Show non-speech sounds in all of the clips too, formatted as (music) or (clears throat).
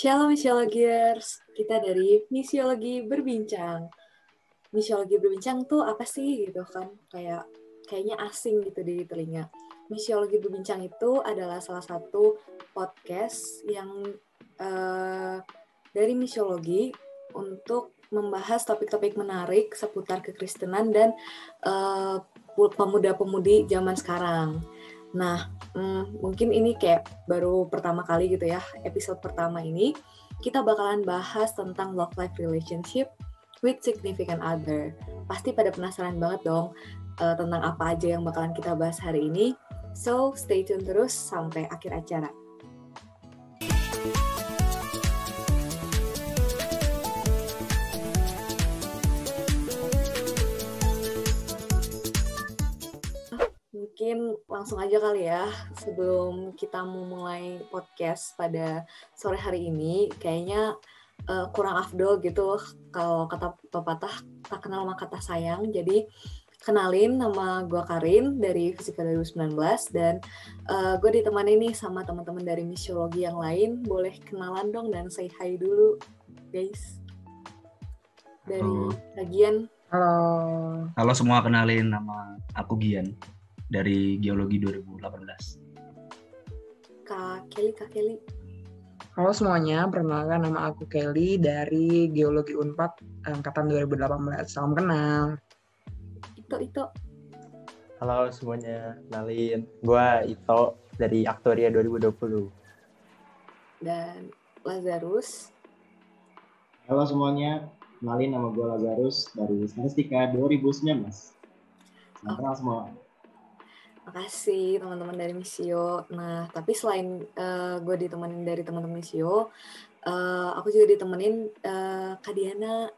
Shalom Misiologiers, kita dari Misiologi Berbincang. Misiologi Berbincang tuh apa sih gitu kan? Kayak kayaknya asing gitu di telinga. Misiologi Berbincang itu adalah salah satu podcast yang uh, dari misiologi untuk membahas topik-topik menarik seputar kekristenan dan uh, pemuda-pemudi zaman sekarang. Nah, hmm, mungkin ini kayak baru pertama kali gitu ya, episode pertama ini kita bakalan bahas tentang love life relationship with significant other. Pasti pada penasaran banget dong uh, tentang apa aja yang bakalan kita bahas hari ini. So, stay tune terus sampai akhir acara. Mungkin langsung aja kali ya sebelum kita mau mulai podcast pada sore hari ini kayaknya uh, kurang afdol gitu kalau kata pepatah tak kenal maka kata sayang. Jadi kenalin nama gue Karin dari Fisika 2019 dan uh, gue ditemani nih sama teman-teman dari misiologi yang lain. Boleh kenalan dong dan say hi dulu guys. Dari Gian halo. Halo semua kenalin nama aku Gian dari Geologi 2018. Kak Kelly, Kak Kelly. Halo semuanya, perkenalkan nama aku Kelly dari Geologi Unpad angkatan 2018. Salam kenal. Ito, Ito. Halo semuanya, kenalin. Gua Ito dari Aktoria 2020. Dan Lazarus. Halo semuanya, kenalin nama gue Lazarus dari Statistika 2019. Salam kenal semua. Makasih teman-teman dari Misio. Nah, tapi selain uh, gue ditemenin dari teman-teman Misio, uh, aku juga ditemenin uh, Kak Diana.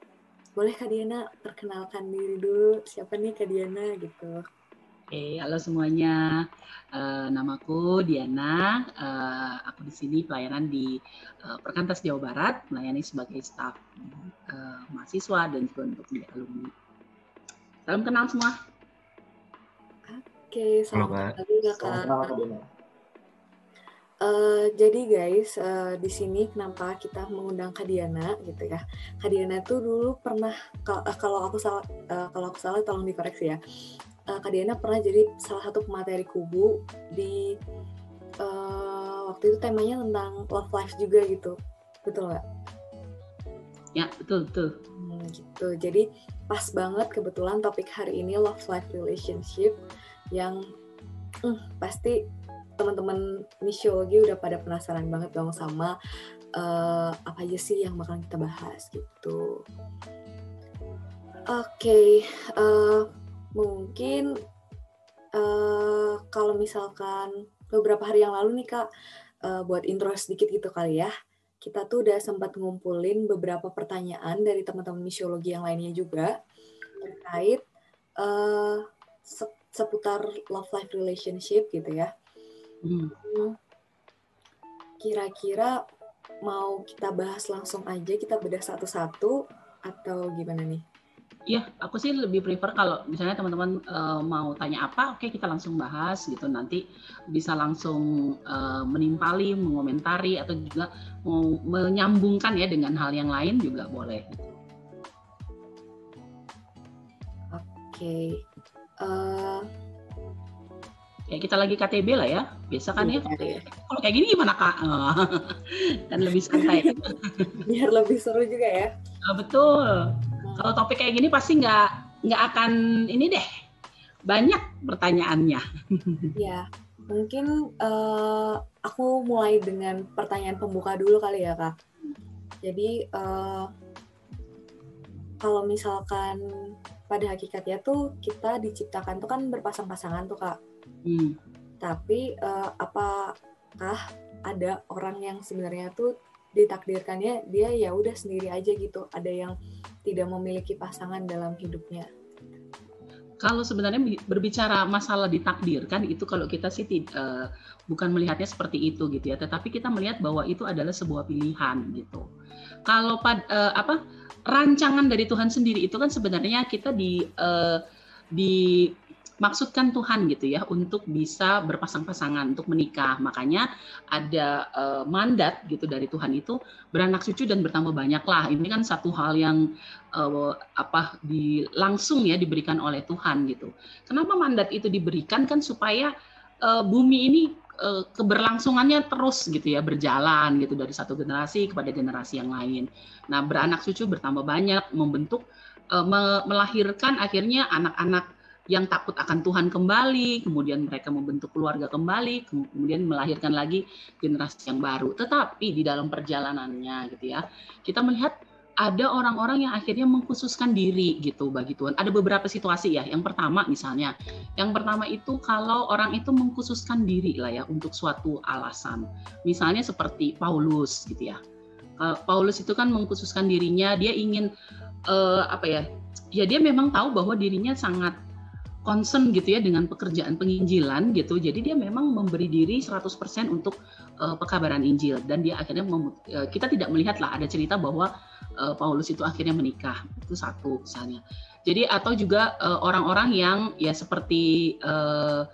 Boleh Kak Diana perkenalkan diri dulu, siapa nih Kak Diana gitu. Oke, halo semuanya. Uh, namaku Diana. Uh, aku di sini pelayanan di uh, Perkantas Jawa Barat, melayani sebagai staf uh, mahasiswa dan juga untuk di alumni. Salam kenal semua. Oke, selamat pagi kakak. Uh, jadi guys, uh, di sini kenapa kita mengundang Kadiana gitu ya? Kadiana tuh dulu pernah uh, kalau aku salah uh, kalau aku salah tolong dikoreksi ya. Uh, Kadiana pernah jadi salah satu pemateri kubu di uh, waktu itu temanya tentang love life juga gitu, betul nggak? Ya betul betul. Hmm, gitu. Jadi pas banget kebetulan topik hari ini love life relationship yang hmm, pasti teman-teman misiologi udah pada penasaran banget dong sama uh, apa aja sih yang bakal kita bahas gitu. Oke, okay, uh, eh, mungkin uh, kalau misalkan beberapa hari yang lalu nih kak, uh, buat intro sedikit gitu kali ya, kita tuh udah sempat ngumpulin beberapa pertanyaan dari teman-teman misiologi yang lainnya juga terkait uh, seputar love life relationship gitu ya. Hmm. Kira-kira mau kita bahas langsung aja kita bedah satu-satu atau gimana nih? Iya, aku sih lebih prefer kalau misalnya teman-teman uh, mau tanya apa, oke okay, kita langsung bahas gitu. Nanti bisa langsung uh, menimpali, mengomentari atau juga mau menyambungkan ya dengan hal yang lain juga boleh. Oke, okay. Uh, ya kita lagi KTB lah ya. Biasa kan ya. Iya. kalau kayak gini gimana kak? (laughs) Kan lebih santai. (laughs) Biar lebih seru juga ya. Nah, betul. Hmm. kalau topik kayak gini pasti nggak nggak akan ini deh. Banyak pertanyaannya. (laughs) Ya mungkin uh, aku mulai dengan pertanyaan pembuka dulu kali ya kak. Jadi uh, kalau misalkan pada hakikatnya tuh kita diciptakan tuh kan berpasang-pasangan tuh kak. Hmm. Tapi uh, apakah ada orang yang sebenarnya tuh ditakdirkannya dia ya udah sendiri aja gitu. Ada yang tidak memiliki pasangan dalam hidupnya. Kalau sebenarnya berbicara masalah ditakdirkan itu kalau kita sih uh, bukan melihatnya seperti itu gitu ya, tetapi kita melihat bahwa itu adalah sebuah pilihan gitu. Kalau pad, uh, apa rancangan dari Tuhan sendiri itu kan sebenarnya kita di uh, di dimaksudkan Tuhan gitu ya untuk bisa berpasang-pasangan untuk menikah. Makanya ada uh, mandat gitu dari Tuhan itu beranak cucu dan bertambah banyaklah. Ini kan satu hal yang uh, apa di langsung ya diberikan oleh Tuhan gitu. Kenapa mandat itu diberikan kan supaya uh, bumi ini uh, keberlangsungannya terus gitu ya berjalan gitu dari satu generasi kepada generasi yang lain. Nah, beranak cucu bertambah banyak membentuk uh, melahirkan akhirnya anak-anak yang takut akan Tuhan kembali, kemudian mereka membentuk keluarga kembali, kemudian melahirkan lagi generasi yang baru. Tetapi di dalam perjalanannya gitu ya, kita melihat ada orang-orang yang akhirnya mengkhususkan diri gitu bagi Tuhan. Ada beberapa situasi ya. Yang pertama misalnya, yang pertama itu kalau orang itu mengkhususkan diri lah ya untuk suatu alasan. Misalnya seperti Paulus gitu ya. Paulus itu kan mengkhususkan dirinya, dia ingin uh, apa ya? Ya dia memang tahu bahwa dirinya sangat concern gitu ya dengan pekerjaan penginjilan gitu. Jadi dia memang memberi diri 100% untuk uh, pekabaran Injil dan dia akhirnya uh, kita tidak melihat lah ada cerita bahwa uh, Paulus itu akhirnya menikah. Itu satu misalnya. Jadi atau juga orang-orang yang ya seperti uh,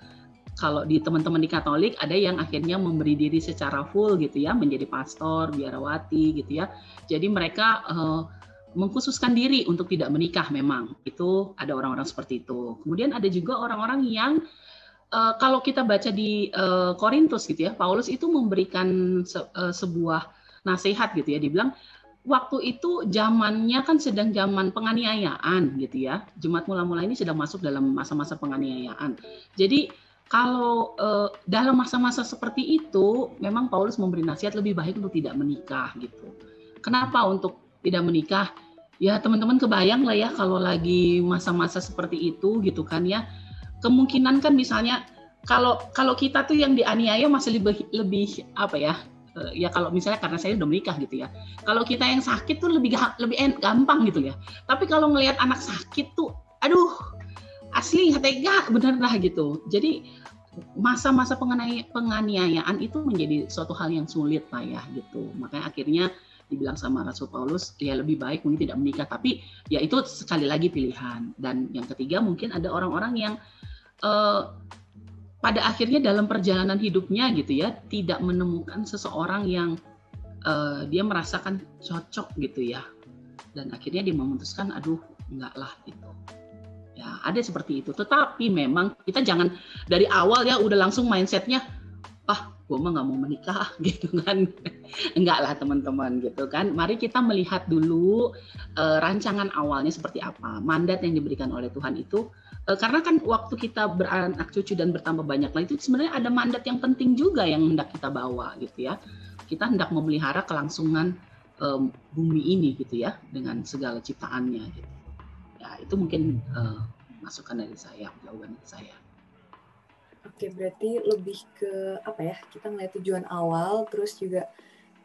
kalau di teman-teman di Katolik ada yang akhirnya memberi diri secara full gitu ya menjadi pastor, biarawati gitu ya. Jadi mereka uh, mengkhususkan diri untuk tidak menikah memang. Itu ada orang-orang seperti itu. Kemudian ada juga orang-orang yang uh, kalau kita baca di uh, Korintus gitu ya Paulus itu memberikan se uh, sebuah nasihat gitu ya. Dibilang waktu itu zamannya kan sedang zaman penganiayaan gitu ya. Jemaat mula-mula ini sedang masuk dalam masa-masa penganiayaan. Jadi kalau uh, dalam masa-masa seperti itu memang Paulus memberi nasihat lebih baik untuk tidak menikah gitu. Kenapa? Untuk tidak menikah ya teman-teman kebayang lah ya kalau lagi masa-masa seperti itu gitu kan ya. Kemungkinan kan misalnya kalau kalau kita tuh yang dianiaya masih lebih lebih apa ya eh, ya kalau misalnya karena saya udah menikah gitu ya. Kalau kita yang sakit tuh lebih lebih gampang gitu ya. Tapi kalau ngelihat anak sakit tuh aduh asli tega bener lah gitu. Jadi masa-masa penganiayaan itu menjadi suatu hal yang sulit lah ya gitu. Makanya akhirnya dibilang sama Rasul Paulus ya lebih baik mungkin tidak menikah. Tapi ya itu sekali lagi pilihan. Dan yang ketiga mungkin ada orang-orang yang uh, pada akhirnya dalam perjalanan hidupnya gitu ya tidak menemukan seseorang yang uh, dia merasakan cocok gitu ya. Dan akhirnya dia memutuskan aduh enggak lah gitu. Ya ada seperti itu. Tetapi memang kita jangan dari awal ya udah langsung mindsetnya ah gue mah nggak mau menikah (laughs) gitu kan. Enggak lah teman-teman gitu kan. Mari kita melihat dulu uh, rancangan awalnya seperti apa mandat yang diberikan oleh Tuhan itu. Uh, karena kan waktu kita beranak cucu dan bertambah banyak lah itu sebenarnya ada mandat yang penting juga yang hendak kita bawa gitu ya. Kita hendak memelihara kelangsungan um, bumi ini gitu ya dengan segala ciptaannya gitu. Ya itu mungkin uh, masukan dari saya jawaban dari saya Oke, berarti lebih ke apa ya? Kita ngeliat tujuan awal, terus juga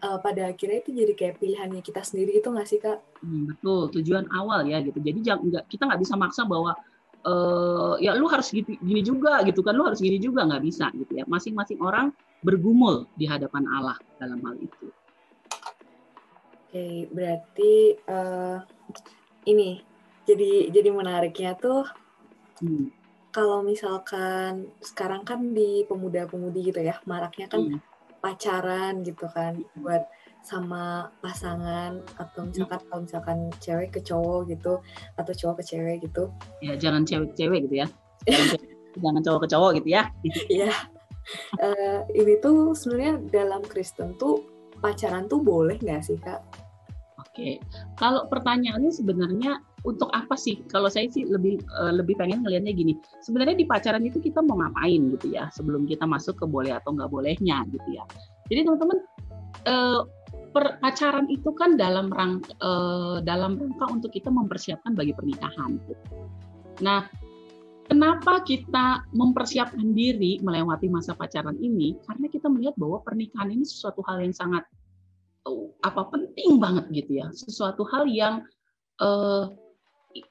uh, pada akhirnya itu jadi kayak pilihannya kita sendiri itu nggak sih kak? Hmm, betul, tujuan awal ya gitu. Jadi jangan nggak kita nggak bisa maksa bahwa uh, ya lu harus gini, gini juga gitu kan, lu harus gini juga nggak bisa gitu ya. Masing-masing orang bergumul di hadapan Allah dalam hal itu. Oke, berarti uh, ini jadi jadi menariknya tuh. Hmm kalau misalkan sekarang kan di pemuda-pemudi gitu ya, maraknya kan hmm. pacaran gitu kan buat sama pasangan atau misalkan hmm. kalau misalkan cewek ke cowok gitu atau cowok ke cewek gitu. Ya jangan cewek-cewek gitu ya. (laughs) Jangan, jangan cowok ke cowok gitu ya. Iya. uh, ini tuh sebenarnya dalam Kristen tuh pacaran tuh boleh nggak sih kak? Oke, kalau pertanyaannya sebenarnya untuk apa sih? Kalau saya sih lebih uh, lebih pengen ngelihatnya gini. Sebenarnya di pacaran itu kita mau ngapain gitu ya? Sebelum kita masuk ke boleh atau nggak bolehnya gitu ya. Jadi teman-teman per, pacaran itu kan dalam rangka uh, dalam rangka untuk kita mempersiapkan bagi pernikahan. Gitu. Nah, kenapa kita mempersiapkan diri melewati masa pacaran ini? Karena kita melihat bahwa pernikahan ini sesuatu hal yang sangat apa penting banget gitu ya, sesuatu hal yang uh,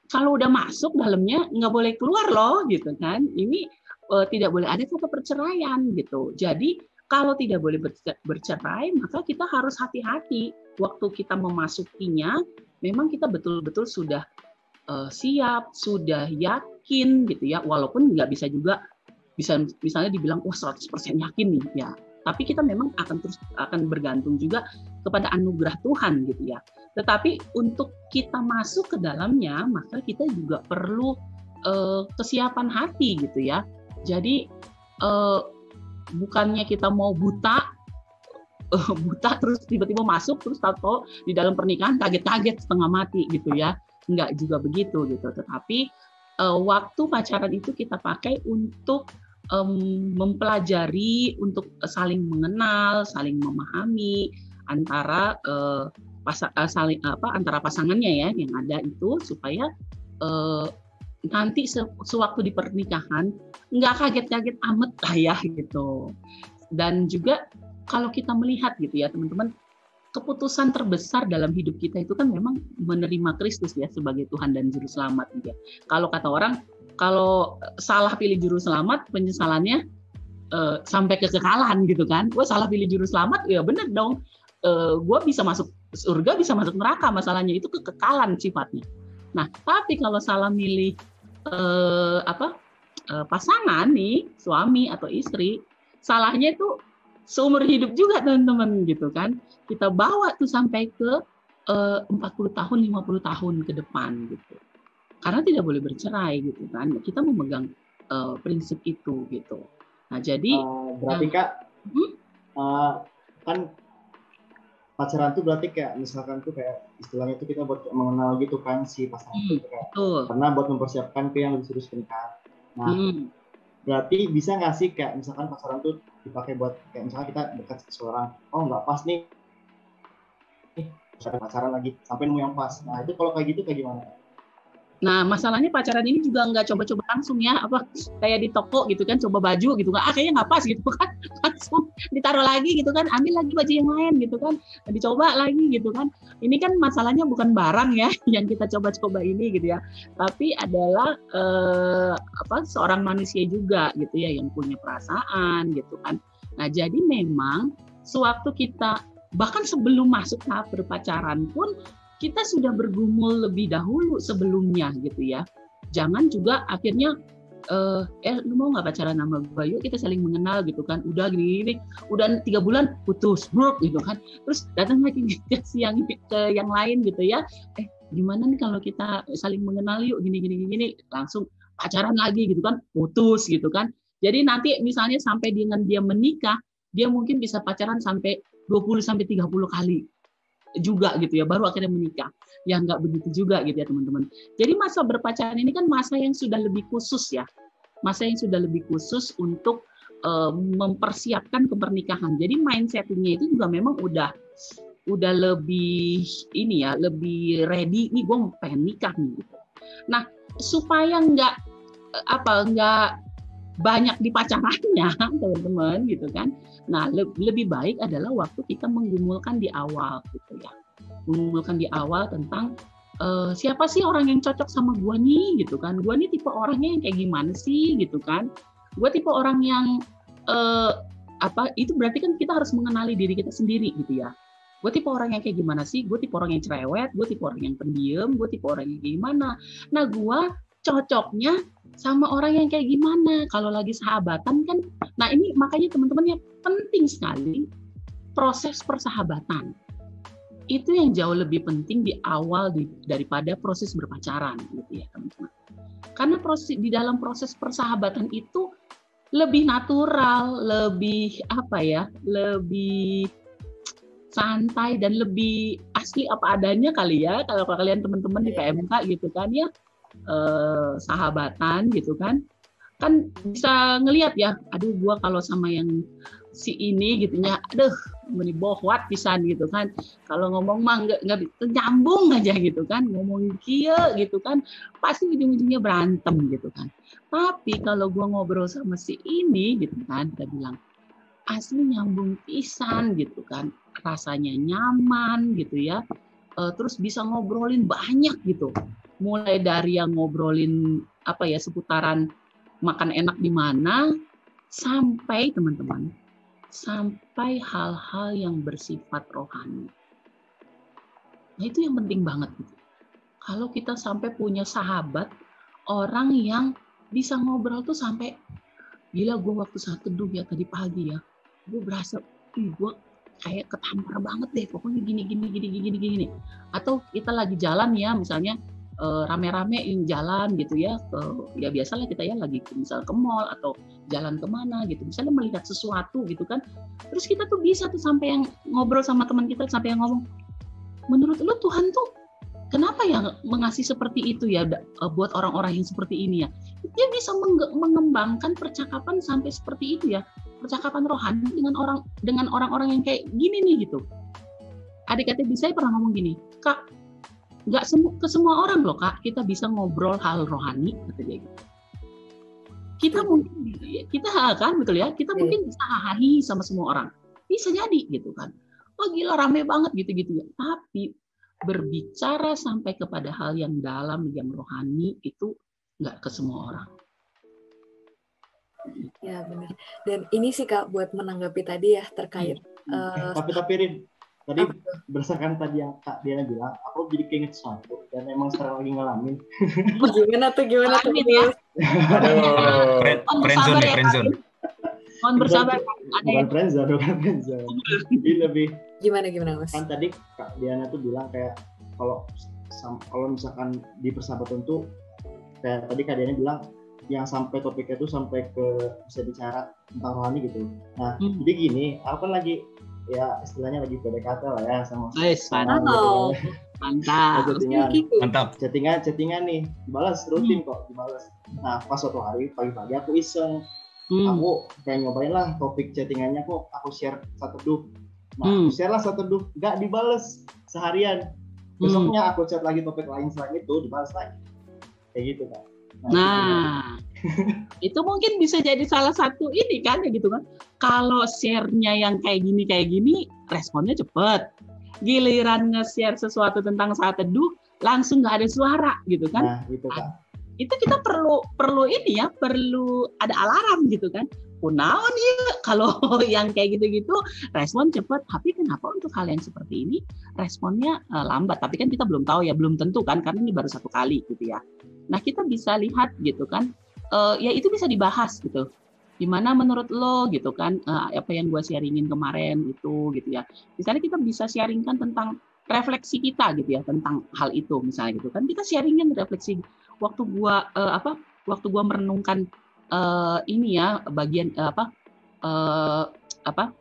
kalau udah masuk dalamnya nggak boleh keluar loh gitu kan. Ini uh, tidak boleh ada kata perceraian gitu. Jadi kalau tidak boleh bercerai maka kita harus hati-hati. Waktu kita memasukinya memang kita betul-betul sudah uh, siap, sudah yakin gitu ya, walaupun nggak bisa juga bisa misalnya dibilang wah 100% yakin nih ya. Tapi kita memang akan terus akan bergantung juga kepada anugerah Tuhan gitu ya. Tetapi untuk kita masuk ke dalamnya, maka kita juga perlu uh, kesiapan hati gitu ya. Jadi uh, bukannya kita mau buta uh, buta terus tiba-tiba masuk terus tahu di dalam pernikahan kaget-kaget setengah mati gitu ya nggak juga begitu gitu tetapi uh, waktu pacaran itu kita pakai untuk um, mempelajari untuk saling mengenal saling memahami antara uh, pas, uh, saling apa antara pasangannya ya yang ada itu supaya uh, nanti sewaktu di pernikahan nggak kaget-kaget amat (laughs) lah ya gitu dan juga kalau kita melihat gitu ya teman-teman keputusan terbesar dalam hidup kita itu kan memang menerima Kristus ya sebagai Tuhan dan Juru Selamat ya. Kalau kata orang, kalau salah pilih Juru Selamat, penyesalannya uh, sampai kekekalan gitu kan. Gue salah pilih Juru Selamat, ya bener dong. Uh, gue bisa masuk surga, bisa masuk neraka. Masalahnya itu kekekalan sifatnya. Nah, tapi kalau salah milih uh, apa uh, pasangan nih, suami atau istri, salahnya itu seumur hidup juga teman-teman gitu kan kita bawa tuh sampai ke eh, uh, 40 tahun 50 tahun ke depan gitu karena tidak boleh bercerai gitu kan kita memegang uh, prinsip itu gitu nah jadi uh, berarti kak hmm? uh, kan pacaran tuh berarti kayak misalkan tuh kayak istilahnya tuh kita buat mengenal gitu kan si pasangan hmm, itu kayak karena buat mempersiapkan ke yang lebih serius pernikahan nah hmm. berarti bisa nggak sih kayak misalkan pacaran tuh dipakai buat kayak misalnya kita dekat seseorang oh nggak pas nih nih pacaran lagi sampai nemu yang pas. Nah itu kalau kayak gitu kayak gimana Nah, masalahnya pacaran ini juga nggak coba-coba langsung ya, apa kayak di toko gitu kan, coba baju gitu kan, ah kayaknya nggak pas gitu kan, (laughs) langsung ditaruh lagi gitu kan, ambil lagi baju yang lain gitu kan, dicoba lagi gitu kan. Ini kan masalahnya bukan barang ya (laughs) yang kita coba-coba ini gitu ya, tapi adalah eh, apa seorang manusia juga gitu ya yang punya perasaan gitu kan. Nah, jadi memang sewaktu kita bahkan sebelum masuk tahap berpacaran pun kita sudah bergumul lebih dahulu sebelumnya gitu ya. Jangan juga akhirnya uh, eh lu mau nggak pacaran sama gue yuk kita saling mengenal gitu kan. Udah gini gini udah tiga bulan putus bro gitu kan. Terus datang lagi (laughs) ke yang ke yang lain gitu ya. Eh gimana nih kalau kita saling mengenal yuk? Gini gini gini langsung pacaran lagi gitu kan. Putus gitu kan. Jadi nanti misalnya sampai dengan dia menikah dia mungkin bisa pacaran sampai 20 sampai 30 kali juga gitu ya baru akhirnya menikah. Ya nggak begitu juga gitu ya teman-teman. Jadi masa berpacaran ini kan masa yang sudah lebih khusus ya. Masa yang sudah lebih khusus untuk uh, mempersiapkan kepernikahan. Jadi mindsetnya itu juga memang udah udah lebih ini ya lebih ready. Nih gue pengen nikah nih gitu. Nah supaya nggak apa nggak banyak di pacarannya (laughs) teman-teman gitu kan. Nah le lebih baik adalah waktu kita menggumulkan di awal gitu ya. Menggumulkan di awal tentang uh, siapa sih orang yang cocok sama gua nih gitu kan. Gua nih tipe orangnya yang kayak gimana sih gitu kan. Gua tipe orang yang uh, apa itu berarti kan kita harus mengenali diri kita sendiri gitu ya. Gue tipe orang yang kayak gimana sih? Gue tipe orang yang cerewet gue tipe orang yang pendiam gue tipe orang yang gimana? Nah gue cocoknya sama orang yang kayak gimana? Kalau lagi sahabatan kan nah ini makanya teman-teman yang penting sekali proses persahabatan. Itu yang jauh lebih penting di awal di, daripada proses berpacaran gitu ya teman-teman. Karena proses di dalam proses persahabatan itu lebih natural lebih apa ya lebih santai dan lebih asli apa adanya kali ya kalau kalian teman-teman di. PMK gitu kan ya eh, sahabatan gitu kan. Kan bisa ngelihat ya aduh gua kalau sama yang si ini gitu ya. Aduh meni bohwat pisan gitu kan. Kalau ngomong mah nggak nggak nyambung aja gitu kan. Ngomong kia gitu kan pasti ujung-ujungnya berantem gitu kan. Tapi kalau gua ngobrol sama si ini gitu kan kita bilang asli nyambung pisan gitu kan. Rasanya nyaman gitu ya. E, terus bisa ngobrolin banyak gitu mulai dari yang ngobrolin apa ya seputaran makan enak di mana sampai teman-teman sampai hal-hal yang bersifat rohani. Nah itu yang penting banget gitu. kalau kita sampai punya sahabat orang yang bisa ngobrol tuh sampai gila gue waktu saat teduh ya tadi pagi ya gue berasa ih gue kayak ketampar banget deh pokoknya gini gini gini gini gini atau kita lagi jalan ya misalnya rame-rame yang jalan gitu ya ke ya biasalah kita ya lagi misal ke mall atau jalan ke mana gitu. Misalnya melihat sesuatu gitu kan terus kita tuh bisa tuh sampai yang ngobrol sama teman kita sampai yang ngomong menurut lu Tuhan tuh kenapa ya mengasih seperti itu ya eh, buat orang-orang yang seperti ini ya? Dia bisa mengembangkan percakapan sampai seperti itu ya percakapan rohani dengan orang dengan orang-orang yang kayak gini nih gitu. Adik-adik bisa pernah ngomong gini kak nggak semu ke semua orang loh kak kita bisa ngobrol hal rohani kata dia gitu kita mungkin kita kan betul ya kita iya. mungkin bisa hahi sama semua orang bisa jadi gitu kan oh gila rame banget gitu gitu ya tapi berbicara sampai kepada hal yang dalam, yang rohani itu nggak ke semua orang. Ya benar. Dan ini sih kak buat menanggapi tadi ya terkait. Hmm. Uh, tapi tapi Rin, tadi berdasarkan tadi yang kak Diana bilang, aku jadi keinget sesuatu dan emang sekarang lagi ngalamin. gimana tuh gimana tuh? Ya. Aduh, friendzone nih, friendzone. Mohon bersabar. Bukan friendzone, bukan friendzone. Ini lebih gimana gimana mas? Kan tadi Kak Diana tuh bilang kayak kalau kalau misalkan di persahabatan tuh kayak tadi Kak Diana bilang yang sampai topiknya tuh sampai ke bisa bicara tentang rohani gitu. Nah, hmm. jadi gini, aku kan lagi ya istilahnya lagi PDKT lah ya sama Guys, mantap. Gitu. Mantap. chattingan, mantap. Chattingan, chattingan nih, dibalas rutin hmm. kok, dibalas. Nah, pas suatu hari pagi-pagi aku iseng, hmm. aku kayak nyobain lah topik chattingannya kok aku share satu duh nah hmm. aku share lah satu duh nggak dibales seharian besoknya hmm. aku chat lagi topik lain selain itu dibales lagi kayak gitu kan nah, nah itu mungkin bisa jadi salah satu ini kan ya gitu kan. Kalau share-nya yang kayak gini kayak gini responnya cepet. Giliran nge-share sesuatu tentang saat teduh langsung nggak ada suara gitu kan. Nah itu kan itu kita perlu perlu ini ya perlu ada alarm gitu kan. Kunaon ya kalau (laughs) yang kayak gitu-gitu respon cepat tapi kenapa untuk hal yang seperti ini responnya uh, lambat? Tapi kan kita belum tahu ya belum tentu kan karena ini baru satu kali gitu ya. Nah kita bisa lihat gitu kan uh, ya itu bisa dibahas gitu. Gimana menurut lo gitu kan uh, apa yang gue sharingin kemarin itu gitu ya. Misalnya kita bisa sharingkan tentang refleksi kita gitu ya tentang hal itu misalnya gitu kan. Kita sharingin refleksi waktu gua uh, apa waktu gua merenungkan uh, ini ya bagian uh, apa uh, apa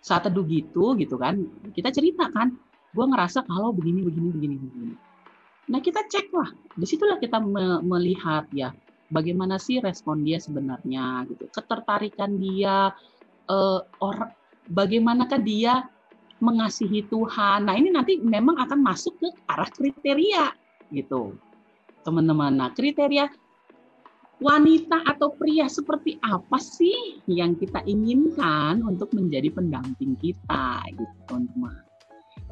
saat teduh gitu gitu kan. Kita cerita kan gua ngerasa kalau begini begini begini begini. Nah kita cek lah. Di situlah kita me melihat ya bagaimana sih respon dia sebenarnya gitu ketertarikan dia uh, orang bagaimanakah dia mengasihi Tuhan nah ini nanti memang akan masuk ke arah kriteria gitu teman-teman. Nah, kriteria wanita atau pria seperti apa sih yang kita inginkan untuk menjadi pendamping kita gitu, teman-teman.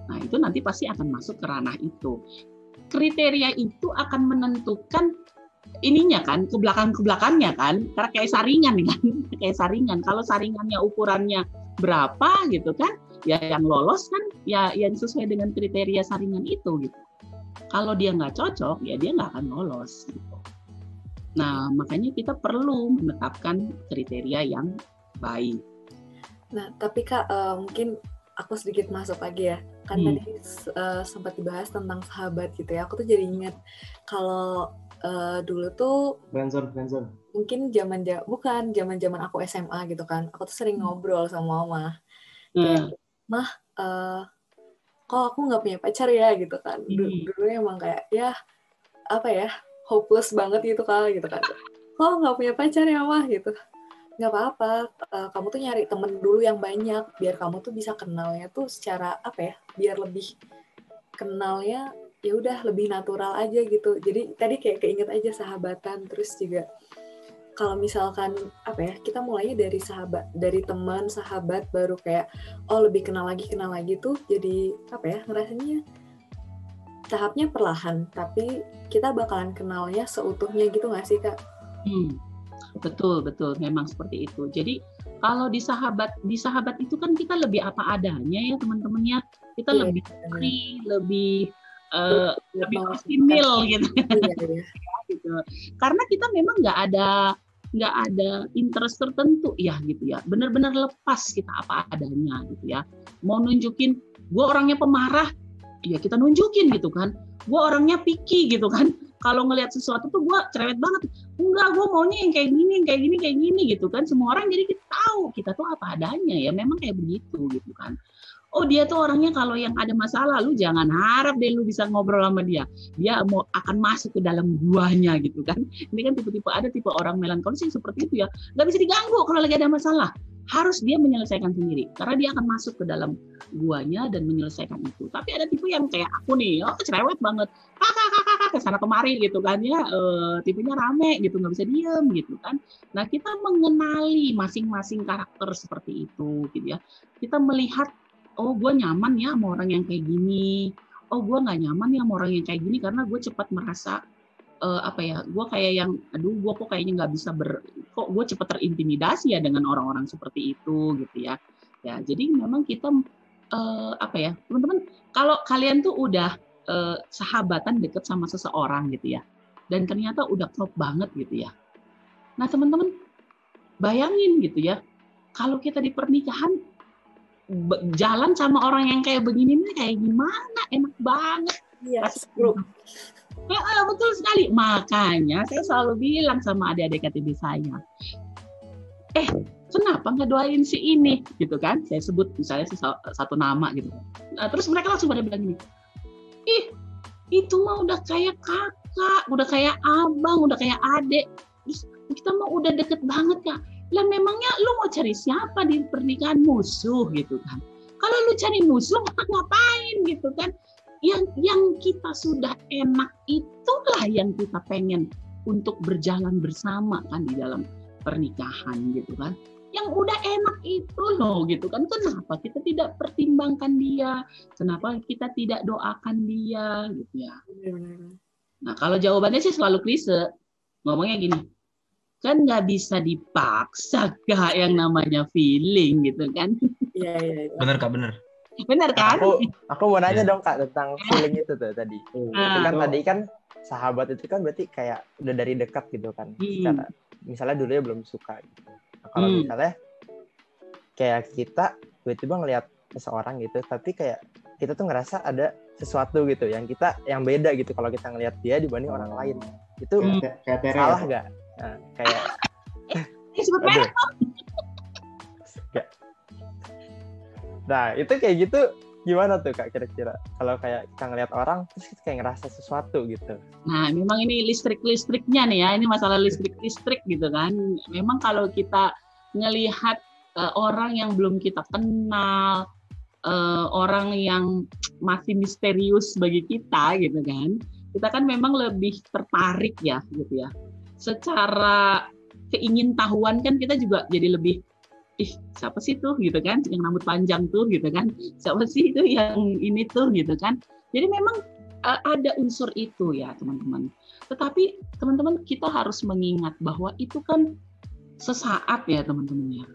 Nah, itu nanti pasti akan masuk ke ranah itu. Kriteria itu akan menentukan ininya kan ke belakang ke belakangnya kan karena kayak saringan kan (laughs) kayak saringan kalau saringannya ukurannya berapa gitu kan ya yang lolos kan ya yang sesuai dengan kriteria saringan itu gitu kalau dia nggak cocok, ya dia nggak akan lolos. Gitu. Nah, makanya kita perlu menetapkan kriteria yang baik. Nah, tapi Kak, uh, mungkin aku sedikit masuk lagi ya. Kan hmm. tadi uh, sempat dibahas tentang sahabat gitu ya. Aku tuh jadi ingat kalau uh, dulu tuh Friendzone, friendzone. Mungkin zaman bukan zaman-zaman aku SMA gitu kan. Aku tuh sering hmm. ngobrol sama mama. Hmm. mah, uh, kok aku nggak punya pacar ya gitu kan dulu, hmm. dulu emang kayak ya apa ya hopeless banget gitu kali gitu kan kok nggak punya pacar ya mah gitu nggak apa-apa uh, kamu tuh nyari temen dulu yang banyak biar kamu tuh bisa kenalnya tuh secara apa ya biar lebih kenalnya ya udah lebih natural aja gitu. Jadi tadi kayak keinget aja sahabatan terus juga kalau misalkan apa ya kita mulainya dari sahabat dari teman sahabat baru kayak oh lebih kenal lagi kenal lagi tuh jadi apa ya ngerasanya tahapnya perlahan tapi kita bakalan kenalnya seutuhnya gitu nggak sih kak? Hmm, betul betul. Memang seperti itu. Jadi kalau di sahabat di sahabat itu kan kita lebih apa adanya ya teman-temannya. Kita yeah, lebih free lebih uh, lebih optimal gitu. Iya, iya. gitu. Karena kita memang nggak ada nggak ada interest tertentu ya gitu ya. Benar-benar lepas kita apa adanya gitu ya. Mau nunjukin gue orangnya pemarah ya kita nunjukin gitu kan. Gue orangnya picky gitu kan. Kalau ngelihat sesuatu tuh gue cerewet banget. Enggak gue maunya yang kayak gini yang kayak gini kayak gini gitu kan. Semua orang jadi kita tahu kita tuh apa adanya ya. Memang kayak begitu gitu kan oh dia tuh orangnya kalau yang ada masalah lu jangan harap deh lu bisa ngobrol sama dia. Dia mau akan masuk ke dalam guanya gitu kan. Ini kan tipe-tipe ada tipe orang melankolis yang seperti itu ya. Nggak bisa diganggu kalau lagi ada masalah. Harus dia menyelesaikan sendiri karena dia akan masuk ke dalam guanya dan menyelesaikan itu. Tapi ada tipe yang kayak aku nih oh cerewet banget. Kakak kakak sana kemari gitu kan. Ya e, tipenya rame gitu nggak bisa diem gitu kan. Nah kita mengenali masing-masing karakter seperti itu gitu ya. Kita melihat oh gue nyaman ya sama orang yang kayak gini. Oh gue nggak nyaman ya sama orang yang kayak gini karena gue cepat merasa uh, apa ya gue kayak yang aduh gue kok kayaknya nggak bisa ber kok gue cepat terintimidasi ya dengan orang-orang seperti itu gitu ya. Ya jadi memang kita uh, apa ya teman-teman kalau kalian tuh udah uh, sahabatan deket sama seseorang gitu ya dan ternyata udah klop banget gitu ya. Nah teman-teman bayangin gitu ya kalau kita di pernikahan jalan sama orang yang kayak begini nih kayak gimana? Enak banget. Yes, bro. Ya, betul sekali. Makanya saya selalu bilang sama adik-adik KTB saya eh kenapa nggak doain si ini? Gitu kan? Saya sebut misalnya satu nama gitu. Nah, terus mereka langsung pada bilang gini ih itu mah udah kayak kakak udah kayak abang udah kayak adik. Terus kita mah udah deket banget ya lah memangnya lu mau cari siapa di pernikahan musuh gitu kan? Kalau lu cari musuh (laughs) ngapain gitu kan? Yang yang kita sudah enak itulah yang kita pengen untuk berjalan bersama kan di dalam pernikahan gitu kan? Yang udah enak itu loh gitu kan? Kenapa kita tidak pertimbangkan dia? Kenapa kita tidak doakan dia gitu ya? Nah kalau jawabannya sih selalu klise. Ngomongnya gini kan nggak bisa dipaksa kak yang namanya feeling gitu kan iya iya ya. benar kak benar benar kan aku aku mau nanya ya. dong kak tentang feeling itu tuh tadi nah, kan tadi kan sahabat itu kan berarti kayak udah dari dekat gitu kan hmm. secara misalnya dulu ya belum suka gitu nah, kalau hmm. misalnya kayak kita tiba-tiba ngelihat seseorang gitu tapi kayak kita tuh ngerasa ada sesuatu gitu yang kita yang beda gitu kalau kita ngelihat dia dibanding orang lain itu hmm. kayak salah nggak Nah, (laughs) kayak. Nah, itu kayak gitu gimana tuh Kak kira-kira? Kalau kayak kita ngeliat orang terus kita kayak ngerasa sesuatu gitu. Nah, memang ini listrik-listriknya nih ya. Ini masalah listrik-listrik gitu kan. Memang kalau kita ngelihat uh, orang yang belum kita kenal, uh, orang yang masih misterius bagi kita gitu kan. Kita kan memang lebih tertarik ya gitu ya secara keingintahuan kan kita juga jadi lebih ih siapa sih tuh? gitu kan yang rambut panjang tuh gitu kan siapa sih itu yang ini tuh? gitu kan. Jadi memang uh, ada unsur itu ya teman-teman. Tetapi teman-teman kita harus mengingat bahwa itu kan sesaat ya teman-teman ya.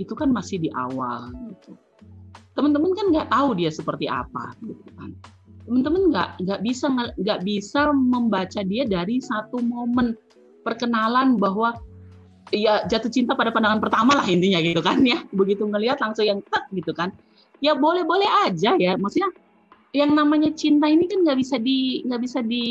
Itu kan masih di awal gitu. Teman-teman kan nggak tahu dia seperti apa gitu kan. Teman-teman nggak nggak bisa nggak bisa membaca dia dari satu momen perkenalan bahwa ya jatuh cinta pada pandangan pertama lah intinya gitu kan ya. Begitu ngelihat langsung yang tek gitu kan. Ya boleh boleh aja ya. Maksudnya yang namanya cinta ini kan nggak bisa di nggak bisa di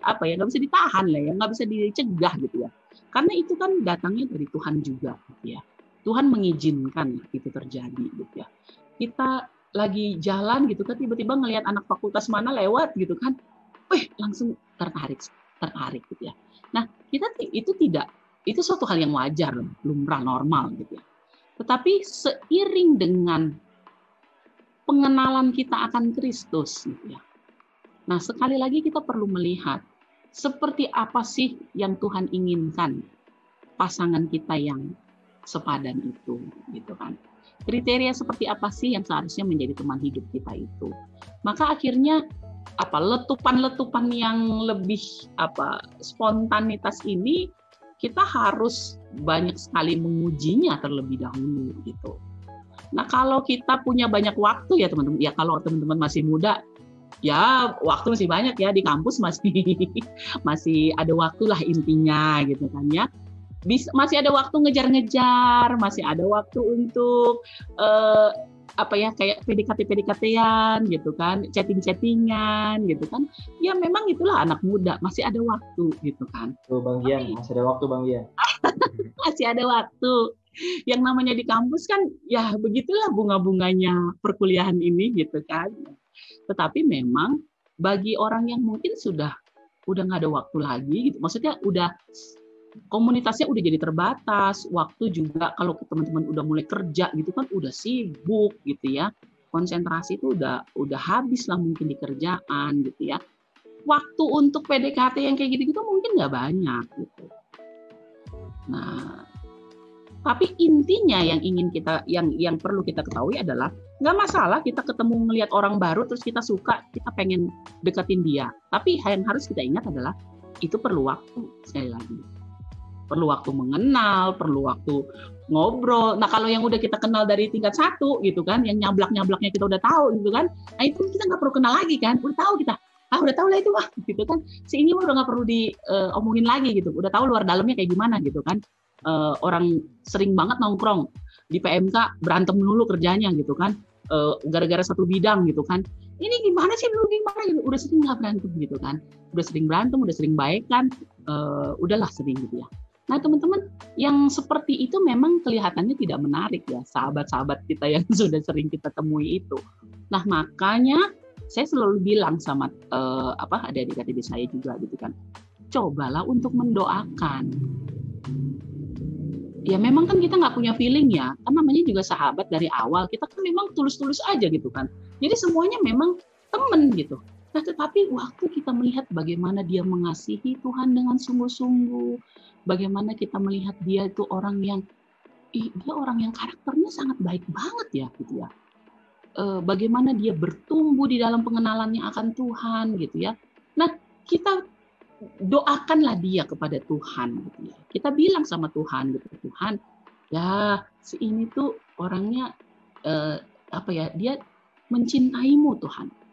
apa ya nggak bisa ditahan lah ya nggak bisa dicegah gitu ya. Karena itu kan datangnya dari Tuhan juga gitu ya. Tuhan mengizinkan itu terjadi gitu ya. Kita lagi jalan gitu kan tiba-tiba ngelihat anak fakultas mana lewat gitu kan wih langsung tertarik tertarik gitu ya Nah, kita itu tidak itu suatu hal yang wajar, lumrah normal gitu ya. Tetapi seiring dengan pengenalan kita akan Kristus gitu ya. Nah, sekali lagi kita perlu melihat seperti apa sih yang Tuhan inginkan pasangan kita yang sepadan itu gitu kan. Kriteria seperti apa sih yang seharusnya menjadi teman hidup kita itu. Maka akhirnya apa letupan-letupan yang lebih apa spontanitas ini kita harus banyak sekali mengujinya terlebih dahulu gitu. Nah kalau kita punya banyak waktu ya teman-teman, ya kalau teman-teman masih muda, ya waktu masih banyak ya di kampus masih (laughs) masih ada waktu lah intinya gitu kan ya bisa masih ada waktu ngejar-ngejar masih ada waktu untuk uh, apa ya kayak PDKT PDKT-an gitu kan, chatting-chattingan gitu kan. Ya memang itulah anak muda, masih ada waktu gitu kan. Tuh Bang Gian, masih ada waktu Bang Gian. (laughs) masih ada waktu. Yang namanya di kampus kan ya begitulah bunga-bunganya perkuliahan ini gitu kan. Tetapi memang bagi orang yang mungkin sudah udah nggak ada waktu lagi gitu, maksudnya udah komunitasnya udah jadi terbatas, waktu juga kalau teman-teman udah mulai kerja gitu kan udah sibuk gitu ya. Konsentrasi itu udah udah habis lah mungkin di kerjaan gitu ya. Waktu untuk PDKT yang kayak gitu-gitu mungkin nggak banyak gitu. Nah, tapi intinya yang ingin kita yang yang perlu kita ketahui adalah nggak masalah kita ketemu melihat orang baru terus kita suka kita pengen deketin dia tapi yang harus kita ingat adalah itu perlu waktu sekali lagi perlu waktu mengenal, perlu waktu ngobrol. Nah kalau yang udah kita kenal dari tingkat satu gitu kan, yang nyablak-nyablaknya kita udah tahu gitu kan, nah itu kita nggak perlu kenal lagi kan, udah tahu kita. Ah udah tahu lah itu wah gitu kan. Si ini udah nggak perlu diomongin uh, lagi gitu, udah tahu luar dalamnya kayak gimana gitu kan. Uh, orang sering banget nongkrong di PMK berantem dulu kerjanya gitu kan, uh, gara-gara satu bidang gitu kan. Ini gimana sih dulu gimana gitu, udah sering nggak berantem gitu kan, udah sering berantem, udah sering baik kan, uh, udahlah sering gitu ya Nah, teman-teman, yang seperti itu memang kelihatannya tidak menarik ya, sahabat-sahabat kita (laughs) yang sudah sering kita temui itu. Nah, makanya saya selalu bilang sama uh, apa adik-adik saya juga gitu kan, cobalah untuk mendoakan. Ya memang kan kita nggak punya feeling ya, kan namanya juga sahabat dari awal. Kita kan memang tulus-tulus aja gitu kan. Jadi semuanya memang temen gitu. Nah, tetapi waktu kita melihat bagaimana dia mengasihi Tuhan dengan sungguh-sungguh, bagaimana kita melihat dia itu orang yang ih, dia orang yang karakternya sangat baik banget ya gitu ya. E, bagaimana dia bertumbuh di dalam pengenalannya akan Tuhan gitu ya. Nah, kita doakanlah dia kepada Tuhan gitu ya. Kita bilang sama Tuhan gitu, Tuhan, ya si ini tuh orangnya eh, apa ya? Dia mencintaimu Tuhan.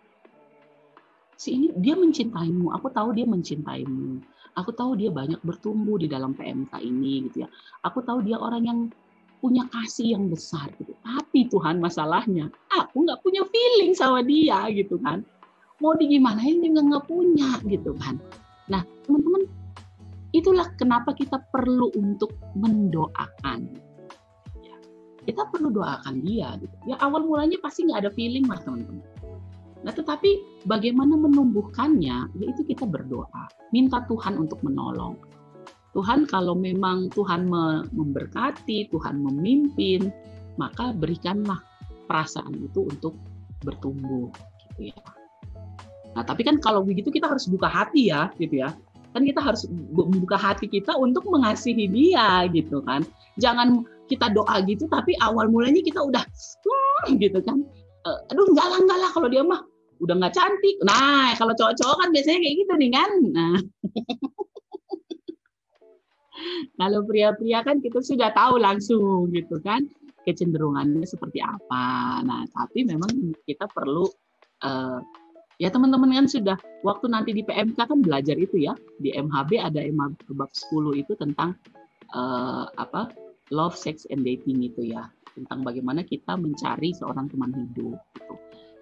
Si ini dia mencintaimu. Aku tahu dia mencintaimu. Aku tahu dia banyak bertumbuh di dalam PMK ini gitu ya. Aku tahu dia orang yang punya kasih yang besar gitu. Tapi Tuhan masalahnya, aku nggak punya feeling sama dia gitu kan. Mau digimanain juga nggak punya gitu kan. Nah teman-teman, itulah kenapa kita perlu untuk mendoakan. Ya, kita perlu doakan dia. Gitu. Ya awal mulanya pasti nggak ada feeling mas teman-teman Nah, tetapi bagaimana menumbuhkannya? Yaitu kita berdoa, minta Tuhan untuk menolong. Tuhan kalau memang Tuhan memberkati, Tuhan memimpin, maka berikanlah perasaan itu untuk bertumbuh gitu ya. Nah, tapi kan kalau begitu kita harus buka hati ya, gitu ya. Kan kita harus membuka hati kita untuk mengasihi dia gitu kan. Jangan kita doa gitu tapi awal mulanya kita udah hmm, gitu kan. Uh, aduh enggak lah enggak lah kalau dia mah udah nggak cantik. Nah, kalau cowok-cowok kan biasanya kayak gitu nih kan. Nah. (laughs) kalau pria-pria kan kita sudah tahu langsung gitu kan kecenderungannya seperti apa. Nah, tapi memang kita perlu uh, ya teman-teman kan sudah waktu nanti di PMK kan belajar itu ya. Di MHB ada MHB bab 10 itu tentang uh, apa? love, sex and dating itu ya. Tentang bagaimana kita mencari seorang teman hidup gitu.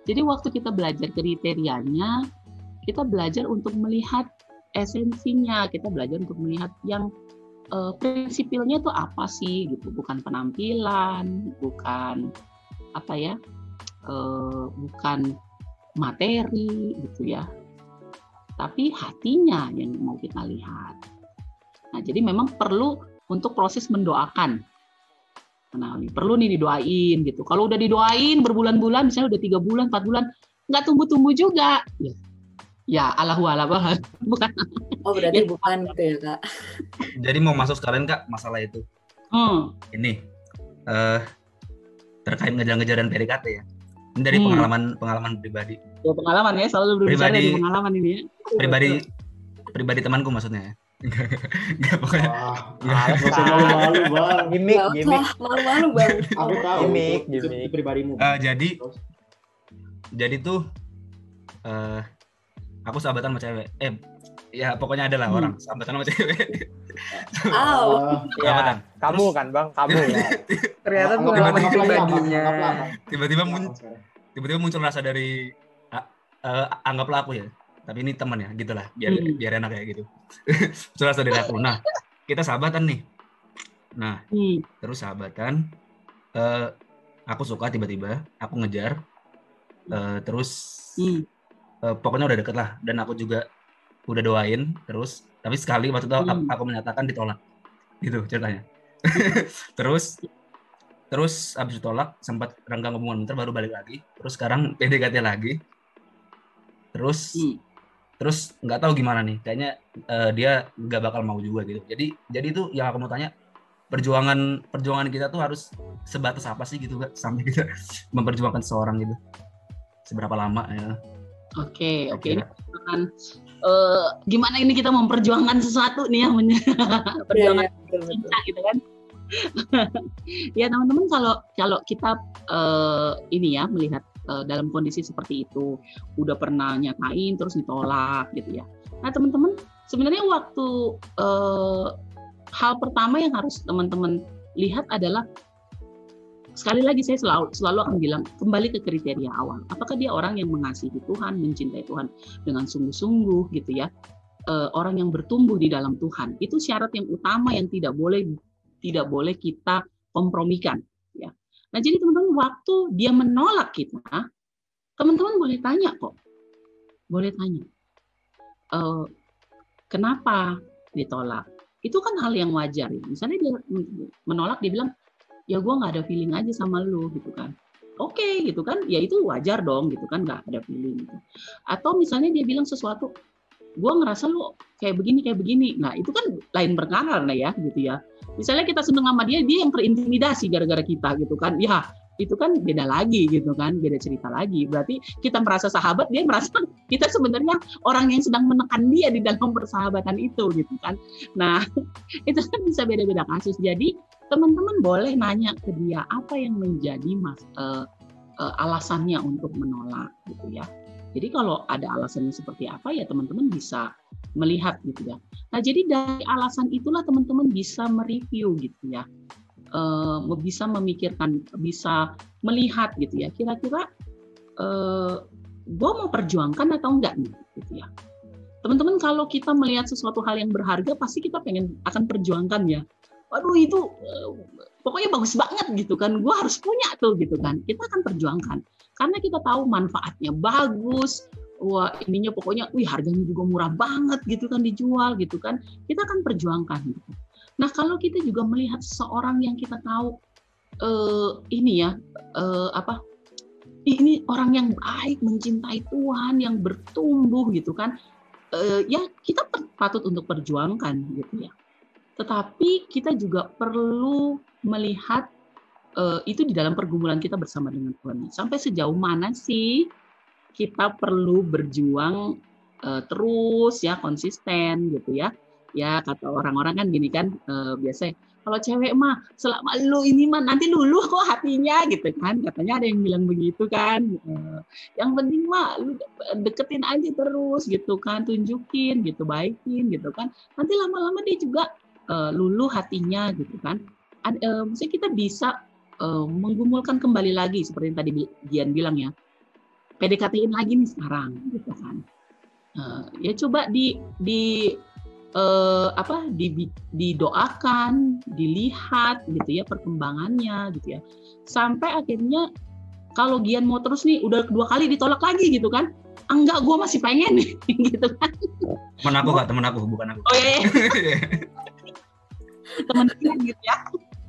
Jadi waktu kita belajar kriterianya, kita belajar untuk melihat esensinya, kita belajar untuk melihat yang uh, prinsipilnya itu apa sih gitu, bukan penampilan, bukan apa ya, uh, bukan materi gitu ya, tapi hatinya yang mau kita lihat. Nah, jadi memang perlu untuk proses mendoakan Nah, ini perlu nih didoain gitu. Kalau udah didoain berbulan-bulan, misalnya udah tiga bulan, empat bulan, nggak tumbuh-tumbuh juga. Ya, ya Allahu banget. (laughs) Bukan. Oh, berarti ya. bukan gitu ya, Kak. Jadi mau masuk sekalian, Kak, masalah itu. Hmm. Ini, uh, terkait ngejar-ngejar dan PDKT ya. Ini dari hmm. pengalaman pengalaman pribadi. Ya, pengalaman ya, selalu berbicara pribadi, dari pengalaman ini ya. Pribadi, pribadi temanku maksudnya ya. Enggak pokoknya. malu-malu bang. Gimik, gimik. Malu-malu bang. (laughs) Aku tahu. Gimik, gimik. Pribadimu. Uh, jadi, jadi tuh uh, aku sahabatan sama cewek eh ya pokoknya ada lah hmm. orang sahabatan sama cewek (laughs) oh ya, kamu kan bang kamu ya (laughs) ternyata pengalaman pribadinya tiba-tiba muncul tiba-tiba muncul rasa dari uh, anggaplah aku ya tapi ini teman ya gitulah biar hmm. biar enak kayak gitu (laughs) rasa dari aku nah kita sahabatan nih nah hmm. terus sahabatan uh, aku suka tiba-tiba aku ngejar uh, terus hmm. uh, pokoknya udah deket lah dan aku juga udah doain terus tapi sekali waktu itu hmm. aku menyatakan ditolak gitu ceritanya (laughs) terus terus abis ditolak sempat renggang hubungan bentar baru balik lagi terus sekarang PDKT lagi terus hmm. Terus nggak tahu gimana nih kayaknya uh, dia nggak bakal mau juga gitu jadi jadi itu yang aku mau tanya perjuangan perjuangan kita tuh harus sebatas apa sih gitu gak sampai kita (laughs) memperjuangkan seseorang gitu seberapa lama ya Oke, okay, oke. Okay. Uh, gimana ini kita memperjuangkan sesuatu nih ya, (laughs) perjuangan ya, ya, cinta gitu kan? (laughs) ya teman-teman kalau kalau kita uh, ini ya melihat uh, dalam kondisi seperti itu udah pernah nyatain terus ditolak gitu ya. Nah teman-teman sebenarnya waktu uh, hal pertama yang harus teman-teman lihat adalah sekali lagi saya selalu selalu akan bilang kembali ke kriteria awal. Apakah dia orang yang mengasihi Tuhan, mencintai Tuhan dengan sungguh-sungguh gitu ya. E, orang yang bertumbuh di dalam Tuhan. Itu syarat yang utama yang tidak boleh tidak boleh kita kompromikan. Nah, jadi teman-teman waktu dia menolak kita, teman-teman boleh tanya kok. Boleh tanya. E, kenapa ditolak? Itu kan hal yang wajar ya. Misalnya dia menolak dia bilang ya gue nggak ada feeling aja sama lu gitu kan oke okay, gitu kan ya itu wajar dong gitu kan nggak ada feeling gitu atau misalnya dia bilang sesuatu gue ngerasa lu kayak begini kayak begini. Nah itu kan lain perkara nah ya gitu ya. Misalnya kita seneng sama dia dia yang terintimidasi gara-gara kita gitu kan. Ya itu kan beda lagi gitu kan. Beda cerita lagi. Berarti kita merasa sahabat dia merasa (laughs) kita sebenarnya orang yang sedang menekan dia di dalam persahabatan itu gitu kan. Nah (laughs) itu kan bisa beda-beda kasus. Jadi teman-teman boleh nanya ke dia apa yang menjadi mas uh, uh, alasannya untuk menolak gitu ya. Jadi kalau ada alasannya seperti apa ya teman-teman bisa melihat gitu ya. Nah jadi dari alasan itulah teman-teman bisa mereview gitu ya, uh, bisa memikirkan, bisa melihat gitu ya. Kira-kira uh, gue mau perjuangkan atau enggak nih gitu ya. Teman-teman kalau kita melihat sesuatu hal yang berharga pasti kita pengen akan perjuangkan ya waduh itu uh, pokoknya bagus banget gitu kan gue harus punya tuh gitu kan kita akan perjuangkan karena kita tahu manfaatnya bagus wah ininya pokoknya wih harganya juga murah banget gitu kan dijual gitu kan kita akan perjuangkan gitu. nah kalau kita juga melihat seorang yang kita tahu uh, ini ya uh, apa ini orang yang baik mencintai Tuhan yang bertumbuh gitu kan uh, ya kita patut untuk perjuangkan gitu ya tetapi kita juga perlu melihat uh, itu di dalam pergumulan kita bersama dengan Tuhan. Sampai sejauh mana sih kita perlu berjuang uh, terus ya konsisten gitu ya. Ya kata orang-orang kan gini kan uh, biasa kalau cewek mah selama lu ini mah nanti dulu (laughs) kok hatinya gitu kan katanya ada yang bilang begitu kan yang penting mah lu deketin aja terus gitu kan tunjukin gitu baikin gitu kan nanti lama-lama dia juga uh, luluh hatinya gitu kan. Ad, uh, maksudnya kita bisa uh, menggumulkan kembali lagi seperti yang tadi Dian bilang ya. PDKT-in lagi nih sekarang gitu kan. Uh, ya coba di di uh, apa di, didoakan, dilihat gitu ya perkembangannya gitu ya. Sampai akhirnya kalau Gian mau terus nih udah kedua kali ditolak lagi gitu kan enggak gue masih pengen (laughs) gitu kan temen aku kak temen aku bukan aku oh iya, iya. (laughs) teman Gian gitu ya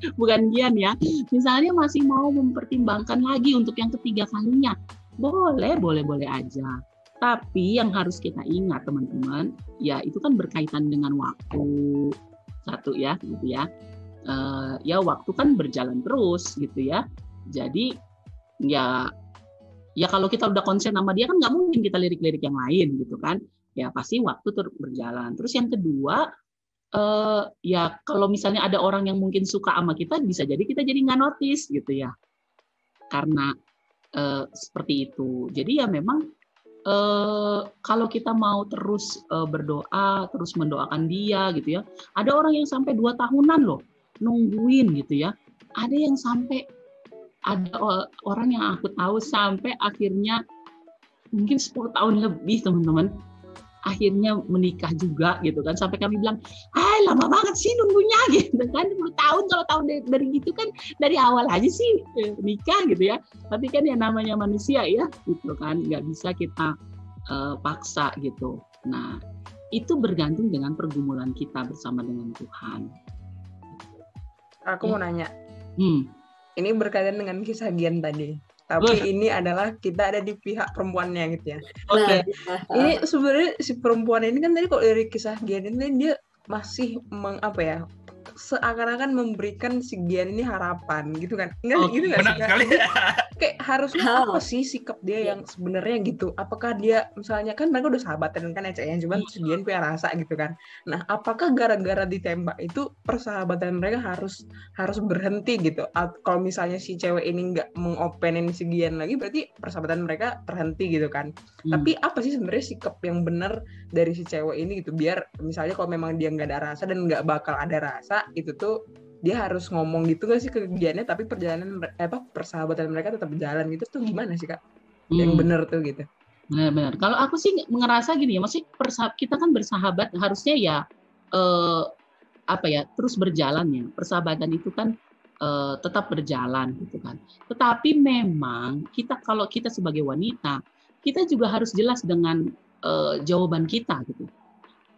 (laughs) bukan Gian ya. Misalnya masih mau mempertimbangkan lagi untuk yang ketiga kalinya. Boleh boleh boleh aja. Tapi yang harus kita ingat teman-teman ya itu kan berkaitan dengan waktu. Satu ya gitu ya. Uh, ya waktu kan berjalan terus gitu ya. Jadi ya ya kalau kita udah konsen sama dia kan nggak mungkin kita lirik-lirik yang lain gitu kan. Ya pasti waktu terus berjalan. Terus yang kedua uh, ya kalau misalnya ada orang yang mungkin suka sama kita bisa jadi kita jadi nggak notice gitu ya karena uh, seperti itu jadi ya memang eh, kalau kita mau terus eh, berdoa, terus mendoakan dia gitu ya. Ada orang yang sampai dua tahunan loh nungguin gitu ya. Ada yang sampai ada orang yang aku tahu sampai akhirnya mungkin 10 tahun lebih teman-teman akhirnya menikah juga gitu kan. Sampai kami bilang ah lama banget sih nunggunya (laughs) gitu kan. 10 tahun kalau tahun dari, dari gitu kan dari awal aja sih eh, nikah gitu ya. Tapi kan yang namanya manusia ya gitu kan nggak bisa kita uh, paksa gitu. Nah itu bergantung dengan pergumulan kita bersama dengan Tuhan. Aku mau nanya. Hmm. Ini berkaitan dengan kisah Gian tadi. Tapi ini adalah kita ada di pihak perempuannya gitu ya. Oke. Okay. Nah, ini sebenarnya si perempuan ini kan tadi kok dari kisah Gian ini dia masih meng apa ya seakan-akan memberikan si Gian ini harapan gitu kan? Enggak oh, gitu kan sekali. Kayak harusnya apa sih sikap dia yang sebenarnya gitu? Apakah dia misalnya kan mereka udah sahabatan kan ya cuman si Gian punya rasa gitu kan? Nah apakah gara-gara ditembak itu persahabatan mereka harus harus berhenti gitu? Atau kalau misalnya si cewek ini nggak mengopenin si Gian lagi berarti persahabatan mereka terhenti gitu kan? Hmm. tapi apa sih sebenarnya sikap yang benar dari si cewek ini gitu? Biar misalnya kalau memang dia nggak ada rasa dan nggak bakal ada rasa itu tuh dia harus ngomong gitu gak sih ke Giannya tapi perjalanan eh, apa persahabatan mereka tetap berjalan gitu tuh gimana sih kak? Hmm. yang benar tuh gitu. Benar-benar. Kalau aku sih ngerasa gini ya masih persahab kita kan bersahabat harusnya ya eh, apa ya terus berjalan ya. Persahabatan itu kan eh, tetap berjalan gitu kan. Tetapi memang kita kalau kita sebagai wanita kita juga harus jelas dengan uh, jawaban kita gitu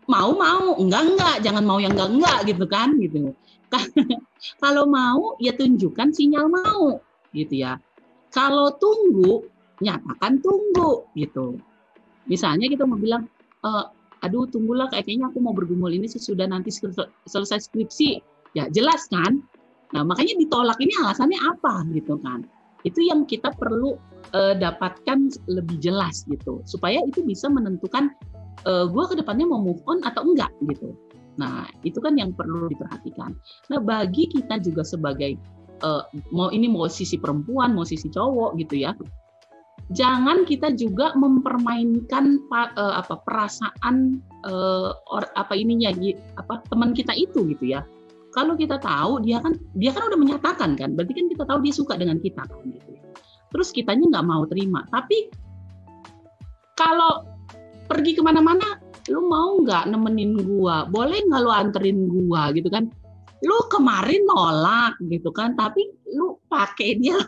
mau mau. Enggak enggak. Jangan mau yang enggak enggak gitu kan gitu. (laughs) Kalau mau ya tunjukkan sinyal mau gitu ya. Kalau tunggu nyatakan tunggu gitu. Misalnya kita mau bilang e, aduh tunggulah kayaknya aku mau bergumul ini sesudah nanti selesai skripsi. Ya jelas kan? Nah makanya ditolak ini alasannya apa gitu kan? Itu yang kita perlu uh, dapatkan lebih jelas gitu. Supaya itu bisa menentukan uh, gue ke depannya mau move on atau enggak gitu. Nah itu kan yang perlu diperhatikan. Nah bagi kita juga sebagai uh, mau ini mau sisi perempuan mau sisi cowok gitu ya jangan kita juga mempermainkan uh, apa perasaan uh, or, apa ininya apa teman kita itu gitu ya. Kalau kita tahu dia kan dia kan udah menyatakan kan berarti kan kita tahu dia suka dengan kita kan gitu terus kitanya nggak mau terima. Tapi kalau pergi ke mana-mana, lu mau nggak nemenin gua? Boleh nggak lu anterin gua gitu kan? Lu kemarin nolak gitu kan, tapi lu pakai dia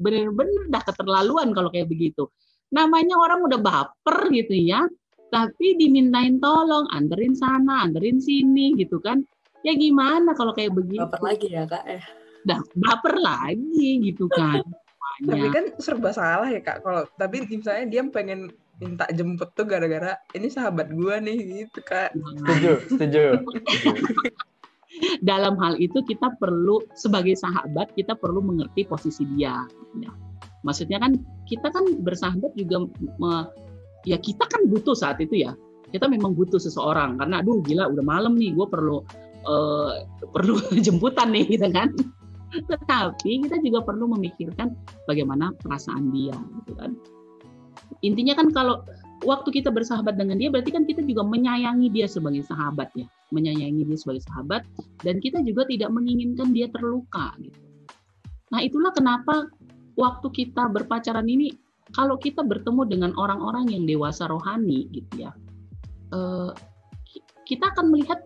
bener-bener udah keterlaluan kalau kayak begitu. Namanya orang udah baper gitu ya, tapi dimintain tolong anterin sana, anterin sini gitu kan. Ya gimana kalau kayak begitu? Baper lagi ya kak eh. Dah baper lagi gitu kan. (laughs) Tapi kan serba salah ya kak. Kalau tapi misalnya dia pengen minta jemput tuh gara-gara ini sahabat gua nih gitu kak. Setuju, setuju. Dalam hal itu kita perlu sebagai sahabat kita perlu mengerti posisi dia. Ya. Maksudnya kan kita kan bersahabat juga me, ya kita kan butuh saat itu ya. Kita memang butuh seseorang karena aduh gila udah malam nih gue perlu uh, perlu (laughs) jemputan nih gitu kan tetapi kita juga perlu memikirkan bagaimana perasaan dia gitu kan intinya kan kalau waktu kita bersahabat dengan dia berarti kan kita juga menyayangi dia sebagai sahabat ya menyayangi dia sebagai sahabat dan kita juga tidak menginginkan dia terluka gitu nah itulah kenapa waktu kita berpacaran ini kalau kita bertemu dengan orang-orang yang dewasa rohani gitu ya eh, kita akan melihat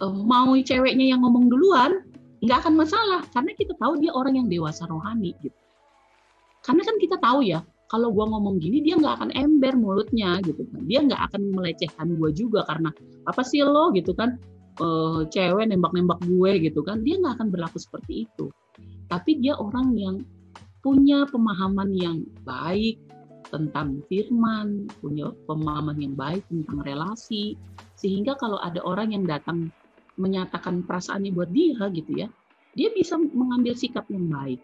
eh, mau ceweknya yang ngomong duluan nggak akan masalah karena kita tahu dia orang yang dewasa rohani gitu. Karena kan kita tahu ya kalau gue ngomong gini dia nggak akan ember mulutnya gitu kan. Dia nggak akan melecehkan gue juga karena apa sih lo gitu kan e, cewek nembak-nembak gue gitu kan. Dia nggak akan berlaku seperti itu. Tapi dia orang yang punya pemahaman yang baik tentang firman, punya pemahaman yang baik tentang relasi, sehingga kalau ada orang yang datang menyatakan perasaannya buat dia gitu ya, dia bisa mengambil sikap yang baik.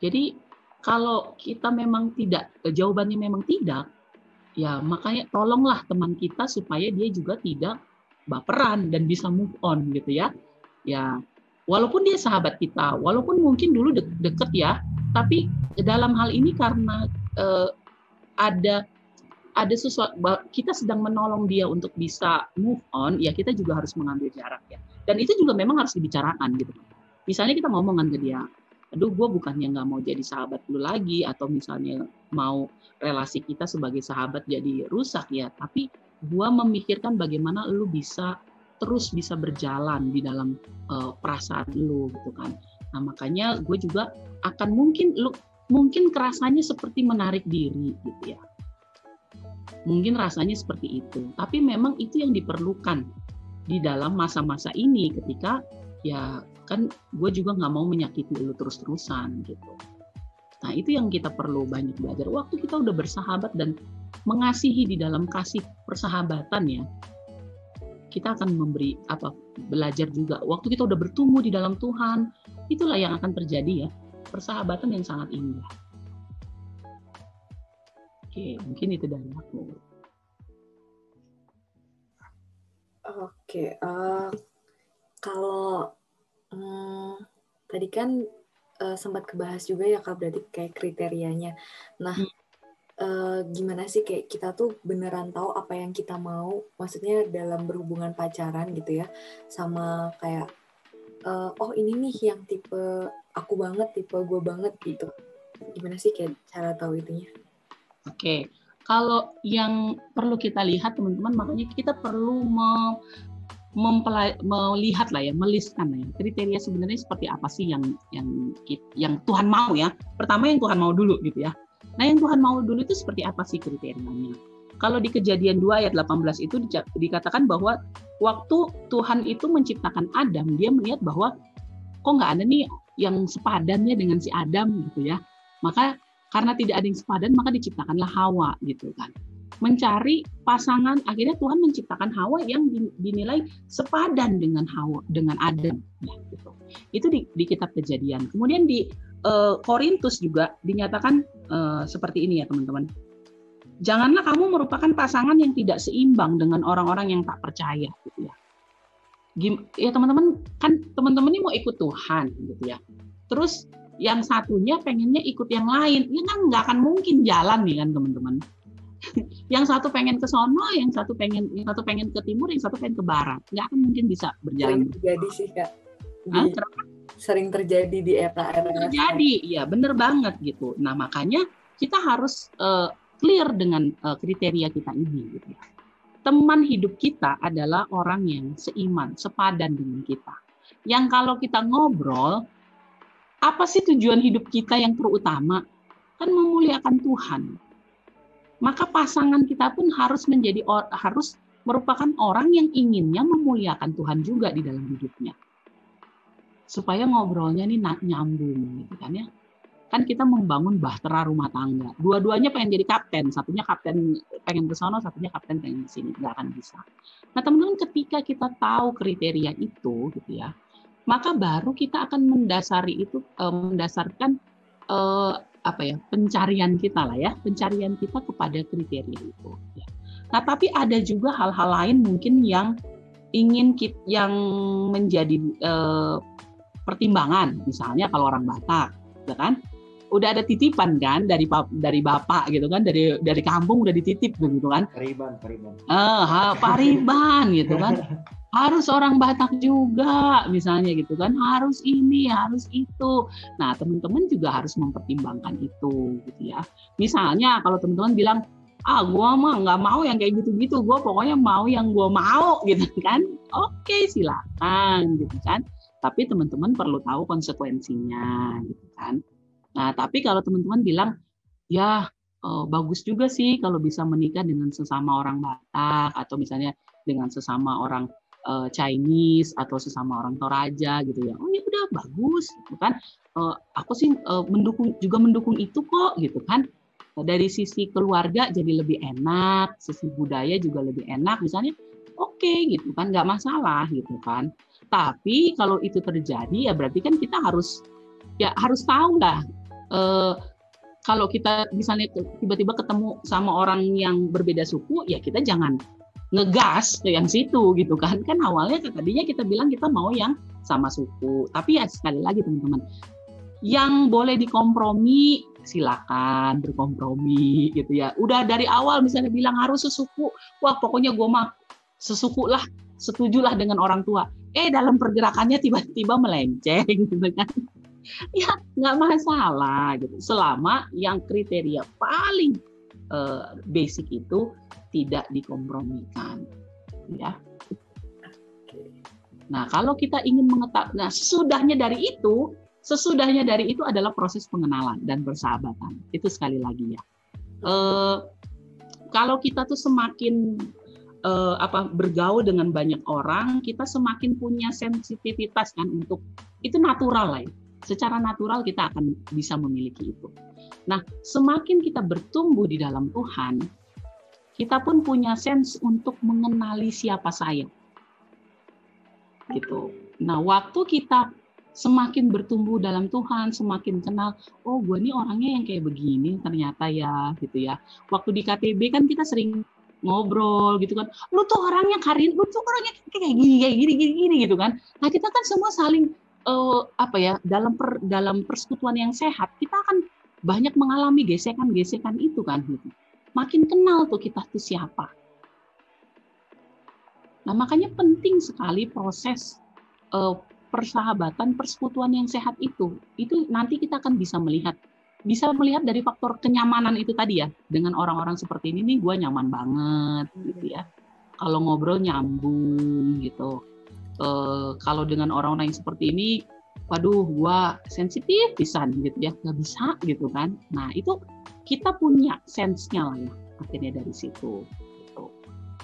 Jadi kalau kita memang tidak, jawabannya memang tidak, ya makanya tolonglah teman kita supaya dia juga tidak baperan dan bisa move on gitu ya. Ya, walaupun dia sahabat kita, walaupun mungkin dulu de deket ya, tapi dalam hal ini karena eh, ada ada sesuatu kita sedang menolong dia untuk bisa move on, ya kita juga harus mengambil jarak ya. Dan itu juga memang harus dibicarakan gitu. Misalnya kita ngomongan ke dia, aduh gue bukannya nggak mau jadi sahabat lu lagi atau misalnya mau relasi kita sebagai sahabat jadi rusak ya, tapi gue memikirkan bagaimana lu bisa terus bisa berjalan di dalam uh, perasaan lu gitu kan. Nah makanya gue juga akan mungkin lu mungkin kerasanya seperti menarik diri gitu ya Mungkin rasanya seperti itu, tapi memang itu yang diperlukan di dalam masa-masa ini ketika ya kan gue juga nggak mau menyakiti lu terus-terusan gitu. Nah itu yang kita perlu banyak belajar. Waktu kita udah bersahabat dan mengasihi di dalam kasih persahabatan ya, kita akan memberi apa belajar juga. Waktu kita udah bertumbuh di dalam Tuhan, itulah yang akan terjadi ya persahabatan yang sangat indah. Oke, mungkin itu dari aku. Oke, uh, kalau um, tadi kan uh, sempat kebahas juga ya kak berarti kayak kriterianya. Nah, hmm. uh, gimana sih kayak kita tuh beneran tahu apa yang kita mau? Maksudnya dalam berhubungan pacaran gitu ya, sama kayak uh, oh ini nih yang tipe aku banget, tipe gue banget gitu. Gimana sih kayak cara tahu itunya? Oke, kalau yang perlu kita lihat teman-teman, makanya kita perlu me, melihat lah ya, meliskan lah ya, kriteria sebenarnya seperti apa sih yang yang yang Tuhan mau ya. Pertama yang Tuhan mau dulu gitu ya. Nah yang Tuhan mau dulu itu seperti apa sih kriterianya? Kalau di kejadian 2 ayat 18 itu dikatakan bahwa waktu Tuhan itu menciptakan Adam, dia melihat bahwa kok nggak ada nih yang sepadannya dengan si Adam gitu ya. Maka karena tidak ada yang sepadan, maka diciptakanlah Hawa gitu kan. Mencari pasangan, akhirnya Tuhan menciptakan Hawa yang dinilai sepadan dengan Hawa, dengan Adam. Ya, gitu. Itu di, di kitab kejadian. Kemudian di uh, Korintus juga dinyatakan uh, seperti ini ya teman-teman. Janganlah kamu merupakan pasangan yang tidak seimbang dengan orang-orang yang tak percaya gitu ya. Gim, ya teman-teman kan teman-teman ini mau ikut Tuhan gitu ya. Terus yang satunya pengennya ikut yang lain, ya kan nggak akan mungkin jalan nih kan teman-teman. (laughs) yang satu pengen ke sono, yang satu pengen yang satu pengen ke timur, yang satu pengen ke barat, nggak akan mungkin bisa berjalan. Sering terjadi sih kak. Di, Hah? sering terjadi di era-era. Terjadi, iya bener banget gitu. Nah makanya kita harus uh, clear dengan uh, kriteria kita ini. Gitu. Ya. Teman hidup kita adalah orang yang seiman, sepadan dengan kita. Yang kalau kita ngobrol, apa sih tujuan hidup kita yang terutama? Kan memuliakan Tuhan. Maka pasangan kita pun harus menjadi harus merupakan orang yang inginnya memuliakan Tuhan juga di dalam hidupnya. Supaya ngobrolnya ini nyambung gitu kan ya. Kan kita membangun bahtera rumah tangga. Dua-duanya pengen jadi kapten, satunya kapten pengen ke sana, satunya kapten pengen ke sini, nggak akan bisa. Nah, teman-teman ketika kita tahu kriteria itu gitu ya, maka baru kita akan mendasari itu uh, mendasarkan uh, apa ya pencarian kita lah ya pencarian kita kepada kriteria itu. Ya. Nah tapi ada juga hal-hal lain mungkin yang ingin kita, yang menjadi uh, pertimbangan misalnya kalau orang Batak, ya kan? Udah ada titipan kan dari dari bapak gitu kan dari dari kampung udah dititip gitu kan. Pariban pariban ah pariban gitu kan. Harus orang Batak juga misalnya gitu kan. Harus ini harus itu. Nah teman-teman juga harus mempertimbangkan itu gitu ya. Misalnya kalau teman-teman bilang ah gue mah nggak mau yang kayak gitu-gitu. Gue pokoknya mau yang gue mau (laughs) gitu kan. Oke silakan gitu kan. Tapi teman-teman perlu tahu konsekuensinya gitu kan nah tapi kalau teman-teman bilang ya oh, bagus juga sih kalau bisa menikah dengan sesama orang Batak atau misalnya dengan sesama orang uh, Chinese atau sesama orang Toraja gitu ya. Oh ya udah bagus gitu kan. Uh, aku sih uh, mendukung juga mendukung itu kok gitu kan. Dari sisi keluarga jadi lebih enak, sisi budaya juga lebih enak misalnya. Oke okay, gitu kan, nggak masalah gitu kan. Tapi kalau itu terjadi ya berarti kan kita harus ya harus tahu lah. Uh, kalau kita misalnya tiba-tiba ketemu sama orang yang berbeda suku, ya kita jangan ngegas ke yang situ gitu kan kan awalnya tadinya kita bilang kita mau yang sama suku tapi ya sekali lagi teman-teman yang boleh dikompromi silakan berkompromi gitu ya. Udah dari awal misalnya bilang harus sesuku, wah pokoknya gue mah sesuku lah, setujulah dengan orang tua. Eh dalam pergerakannya tiba-tiba melenceng gitu kan. (laughs) Ya nggak masalah gitu. Selama yang kriteria paling uh, basic itu tidak dikompromikan, ya. Nah, kalau kita ingin mengetahui, nah sesudahnya dari itu, sesudahnya dari itu adalah proses pengenalan dan persahabatan. Itu sekali lagi ya. E, kalau kita tuh semakin e, apa bergaul dengan banyak orang, kita semakin punya sensitivitas kan untuk itu natural lah ya. Secara natural kita akan bisa memiliki itu. Nah, semakin kita bertumbuh di dalam Tuhan, kita pun punya sense untuk mengenali siapa saya gitu. Nah, waktu kita semakin bertumbuh dalam Tuhan, semakin kenal, oh gue nih orangnya yang kayak begini ternyata ya, gitu ya. Waktu di KTB kan kita sering ngobrol gitu kan, lu tuh orangnya Karin, lu tuh orangnya kayak gini, kayak gini, gini, gini gitu kan. Nah kita kan semua saling uh, apa ya dalam per, dalam persekutuan yang sehat, kita akan banyak mengalami gesekan-gesekan itu kan gitu. Makin kenal tuh kita tuh siapa Nah, makanya penting sekali proses uh, persahabatan, persekutuan yang sehat itu. Itu nanti kita akan bisa melihat bisa melihat dari faktor kenyamanan itu tadi ya. Dengan orang-orang seperti ini nih gue nyaman banget gitu ya. Kalau ngobrol nyambung gitu. Uh, kalau dengan orang-orang yang seperti ini, waduh gue sensitif bisa gitu ya, nggak bisa gitu kan. Nah itu kita punya sense-nya lah ya akhirnya dari situ.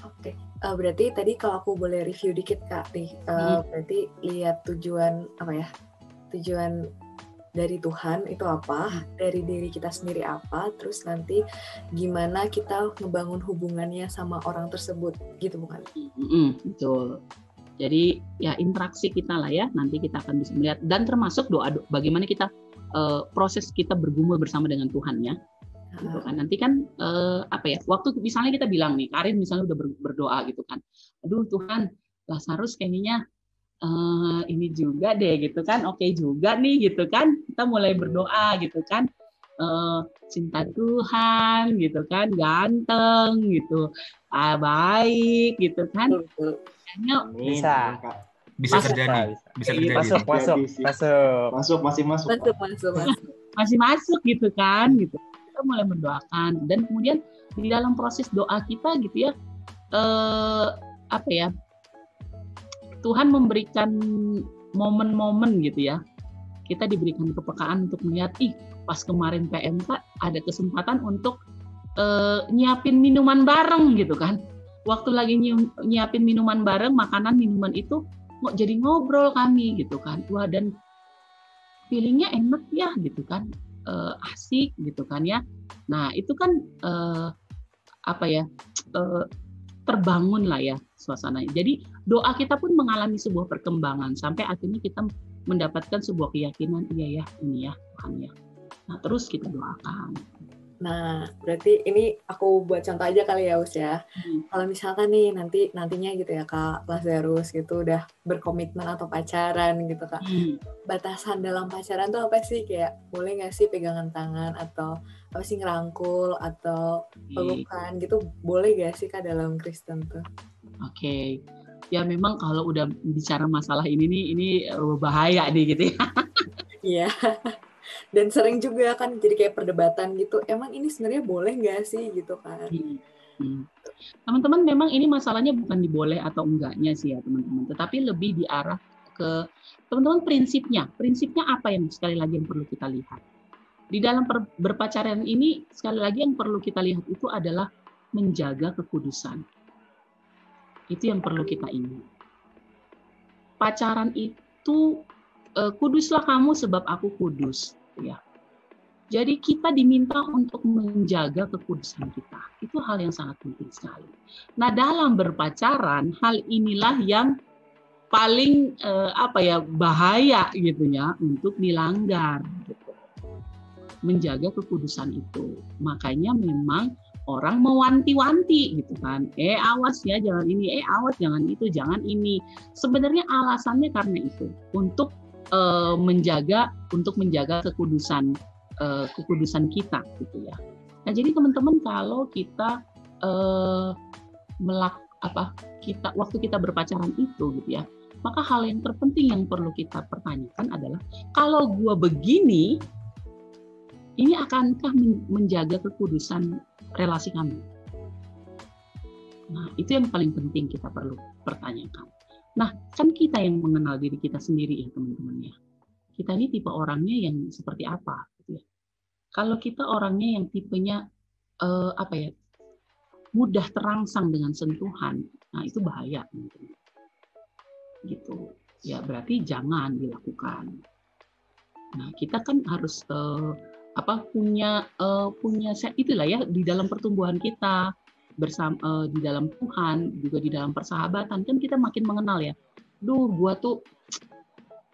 Oke, uh, berarti tadi kalau aku boleh review dikit kak nih, uh, hmm. berarti lihat tujuan apa ya? Tujuan dari Tuhan itu apa, dari diri kita sendiri apa, terus nanti gimana kita ngebangun hubungannya sama orang tersebut, gitu bukan? Hmm, betul. Jadi ya interaksi kita lah ya, nanti kita akan bisa melihat. Dan termasuk doa, doa bagaimana kita uh, proses kita bergumul bersama dengan Tuhan ya. Gitu kan. Nanti kan eh, apa ya waktu misalnya kita bilang nih Karin misalnya udah berdoa gitu kan. Aduh Tuhan Lazarus kayaknya eh, ini juga deh gitu kan oke juga nih gitu kan. Kita mulai berdoa gitu kan. Eh, cinta Tuhan gitu kan ganteng gitu ah, baik gitu kan kayaknya bisa. Bisa masuk, terjadi bisa. terjadi masuk masuk masuk. Masuk masih masuk masuk masuk masuk. Masih masuk gitu kan gitu. Kita mulai mendoakan. Dan kemudian di dalam proses doa kita gitu ya eh, apa ya Tuhan memberikan momen-momen gitu ya. Kita diberikan kepekaan untuk melihat ih pas kemarin PMK ada kesempatan untuk eh, nyiapin minuman bareng gitu kan waktu lagi nyiapin minuman bareng makanan minuman itu mau jadi ngobrol kami gitu kan wah dan feelingnya enak ya gitu kan uh, asik gitu kan ya. Nah itu kan uh, apa ya uh, terbangun lah ya suasananya. Jadi doa kita pun mengalami sebuah perkembangan sampai akhirnya kita mendapatkan sebuah keyakinan iya ya ini ya Tuhan ya. Nah terus kita doakan. Nah, berarti ini aku buat contoh aja kali ya, Us ya. Hmm. Kalau misalkan nih nanti nantinya gitu ya Kak Lazarus gitu udah berkomitmen atau pacaran gitu Kak. Hmm. Batasan dalam pacaran tuh apa sih? Kayak boleh nggak sih pegangan tangan atau apa sih ngerangkul atau pelukan gitu boleh gak sih Kak dalam Kristen tuh? Oke. Okay. Ya memang kalau udah bicara masalah ini nih ini bahaya nih gitu ya. Iya dan sering juga kan jadi kayak perdebatan gitu emang ini sebenarnya boleh nggak sih? Gitu kan. Hmm. Teman-teman memang ini masalahnya bukan diboleh atau enggaknya sih ya teman-teman. Tetapi lebih diarah ke teman-teman prinsipnya. Prinsipnya apa yang sekali lagi yang perlu kita lihat? Di dalam berpacaran ini sekali lagi yang perlu kita lihat itu adalah menjaga kekudusan. Itu yang perlu kita ingat. Pacaran itu kuduslah kamu sebab aku kudus ya. Jadi kita diminta untuk menjaga kekudusan kita. Itu hal yang sangat penting sekali. Nah, dalam berpacaran hal inilah yang paling eh, apa ya bahaya gitu ya untuk dilanggar. Menjaga kekudusan itu. Makanya memang orang mewanti-wanti gitu kan. Eh awas ya jangan ini, eh awas jangan itu, jangan ini. Sebenarnya alasannya karena itu untuk uh, menjaga untuk menjaga kekudusan uh, kekudusan kita gitu ya. Nah jadi teman-teman kalau kita uh, melak apa kita waktu kita berpacaran itu gitu ya maka hal yang terpenting yang perlu kita pertanyakan adalah kalau gua begini ini akankah menjaga kekudusan relasi kami nah itu yang paling penting kita perlu pertanyakan nah kan kita yang mengenal diri kita sendiri ya teman-teman ya kita ini tipe orangnya yang seperti apa gitu ya kalau kita orangnya yang tipenya uh, apa ya mudah terangsang dengan sentuhan, nah itu bahaya. Gitu. Ya berarti jangan dilakukan. Nah kita kan harus uh, apa punya uh, punya itulah ya di dalam pertumbuhan kita bersama uh, di dalam Tuhan juga di dalam persahabatan kan kita makin mengenal ya. Duh, gua tuh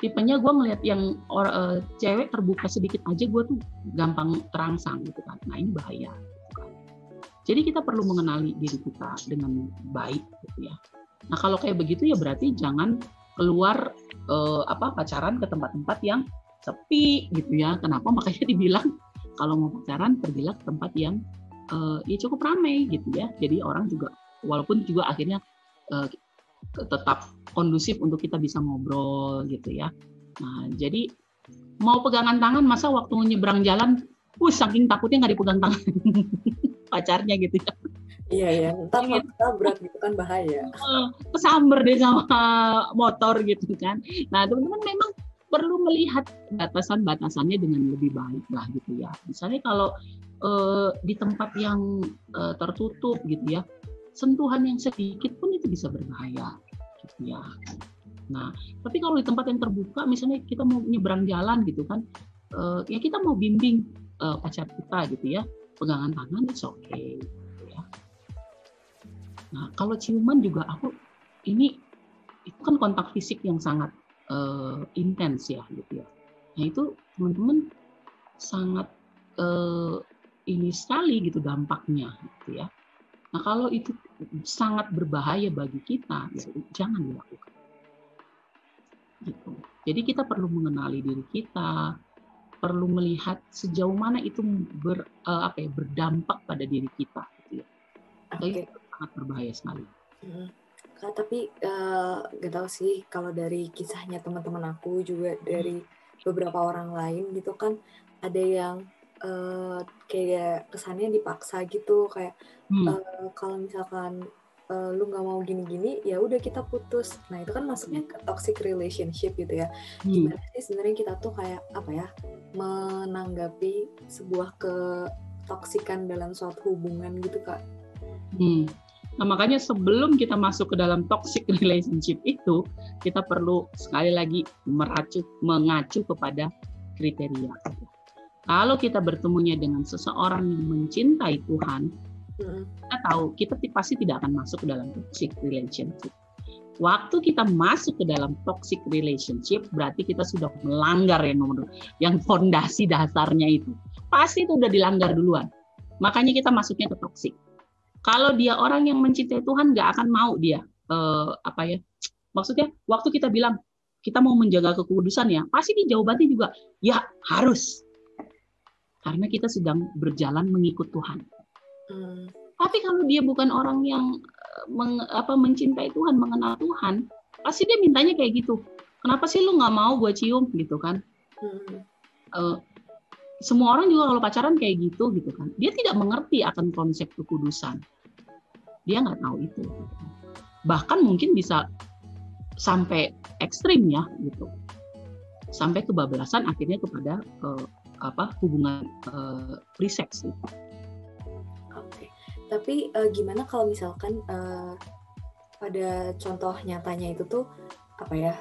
tipenya gue ngeliat yang or, uh, cewek terbuka sedikit aja gue tuh gampang terangsang gitu kan. Nah ini bahaya. Jadi kita perlu mengenali diri kita dengan baik gitu ya. Nah, kalau kayak begitu ya berarti jangan keluar eh, apa pacaran ke tempat-tempat yang sepi gitu ya. Kenapa? Makanya dibilang kalau mau pacaran pergilah ke tempat yang eh, ya cukup ramai gitu ya. Jadi orang juga walaupun juga akhirnya eh, tetap kondusif untuk kita bisa ngobrol gitu ya. Nah, jadi mau pegangan tangan masa waktu nyebrang jalan, uh saking takutnya nggak dipegang tangan. (laughs) pacarnya gitu ya. Iya iya, ntar mau tabrak gitu kan bahaya. Kesamber deh sama motor gitu kan. Nah teman-teman memang perlu melihat batasan-batasannya dengan lebih baik lah gitu ya. Misalnya kalau uh, di tempat yang uh, tertutup gitu ya, sentuhan yang sedikit pun itu bisa berbahaya gitu ya. Nah, tapi kalau di tempat yang terbuka, misalnya kita mau nyebrang jalan gitu kan, uh, ya kita mau bimbing uh, pacar kita gitu ya, pegangan tangan itu oke okay, ya. Nah kalau ciuman juga aku ini itu kan kontak fisik yang sangat uh, intens ya gitu ya. Nah itu teman-teman sangat uh, ini sekali gitu dampaknya gitu ya. Nah kalau itu sangat berbahaya bagi kita, ya jangan dilakukan. Gitu. Jadi kita perlu mengenali diri kita, perlu melihat sejauh mana itu ber, uh, apa ya, berdampak pada diri kita. Gitu ya. Okay. Itu sangat berbahaya sekali. Hmm. Kak, tapi uh, gak tahu sih kalau dari kisahnya teman-teman aku juga dari beberapa orang lain gitu kan ada yang uh, kayak kesannya dipaksa gitu kayak hmm. uh, kalau misalkan uh, lu nggak mau gini-gini ya udah kita putus nah itu kan masuknya ke toxic relationship gitu ya hmm. gimana sih sebenarnya kita tuh kayak apa ya menanggapi sebuah ketoksikan dalam suatu hubungan gitu kak hmm. Nah, makanya sebelum kita masuk ke dalam toxic (laughs) relationship itu, kita perlu sekali lagi meracu, mengacu kepada kriteria. Kalau kita bertemunya dengan seseorang yang mencintai Tuhan, kita tahu kita pasti tidak akan masuk ke dalam toxic relationship. Waktu kita masuk ke dalam toxic relationship, berarti kita sudah melanggar yang nomor yang fondasi dasarnya itu. Pasti itu udah dilanggar duluan. Makanya kita masuknya ke toxic. Kalau dia orang yang mencintai Tuhan, nggak akan mau dia uh, apa ya? Maksudnya, waktu kita bilang kita mau menjaga kekudusan ya, pasti di jawabannya juga ya harus. Karena kita sedang berjalan mengikut Tuhan. Hmm. Tapi kalau dia bukan orang yang eh, meng, apa mencintai Tuhan, mengenal Tuhan, pasti dia mintanya kayak gitu. Kenapa sih lu nggak mau gue cium gitu kan? Hmm. Uh, semua orang juga kalau pacaran kayak gitu gitu kan. Dia tidak mengerti akan konsep kekudusan. Dia nggak tahu itu. Bahkan mungkin bisa sampai ekstrim ya gitu. Sampai kebablasan akhirnya kepada uh, apa hubungan uh, pre-sex gitu tapi uh, gimana kalau misalkan uh, pada contoh nyatanya itu tuh apa ya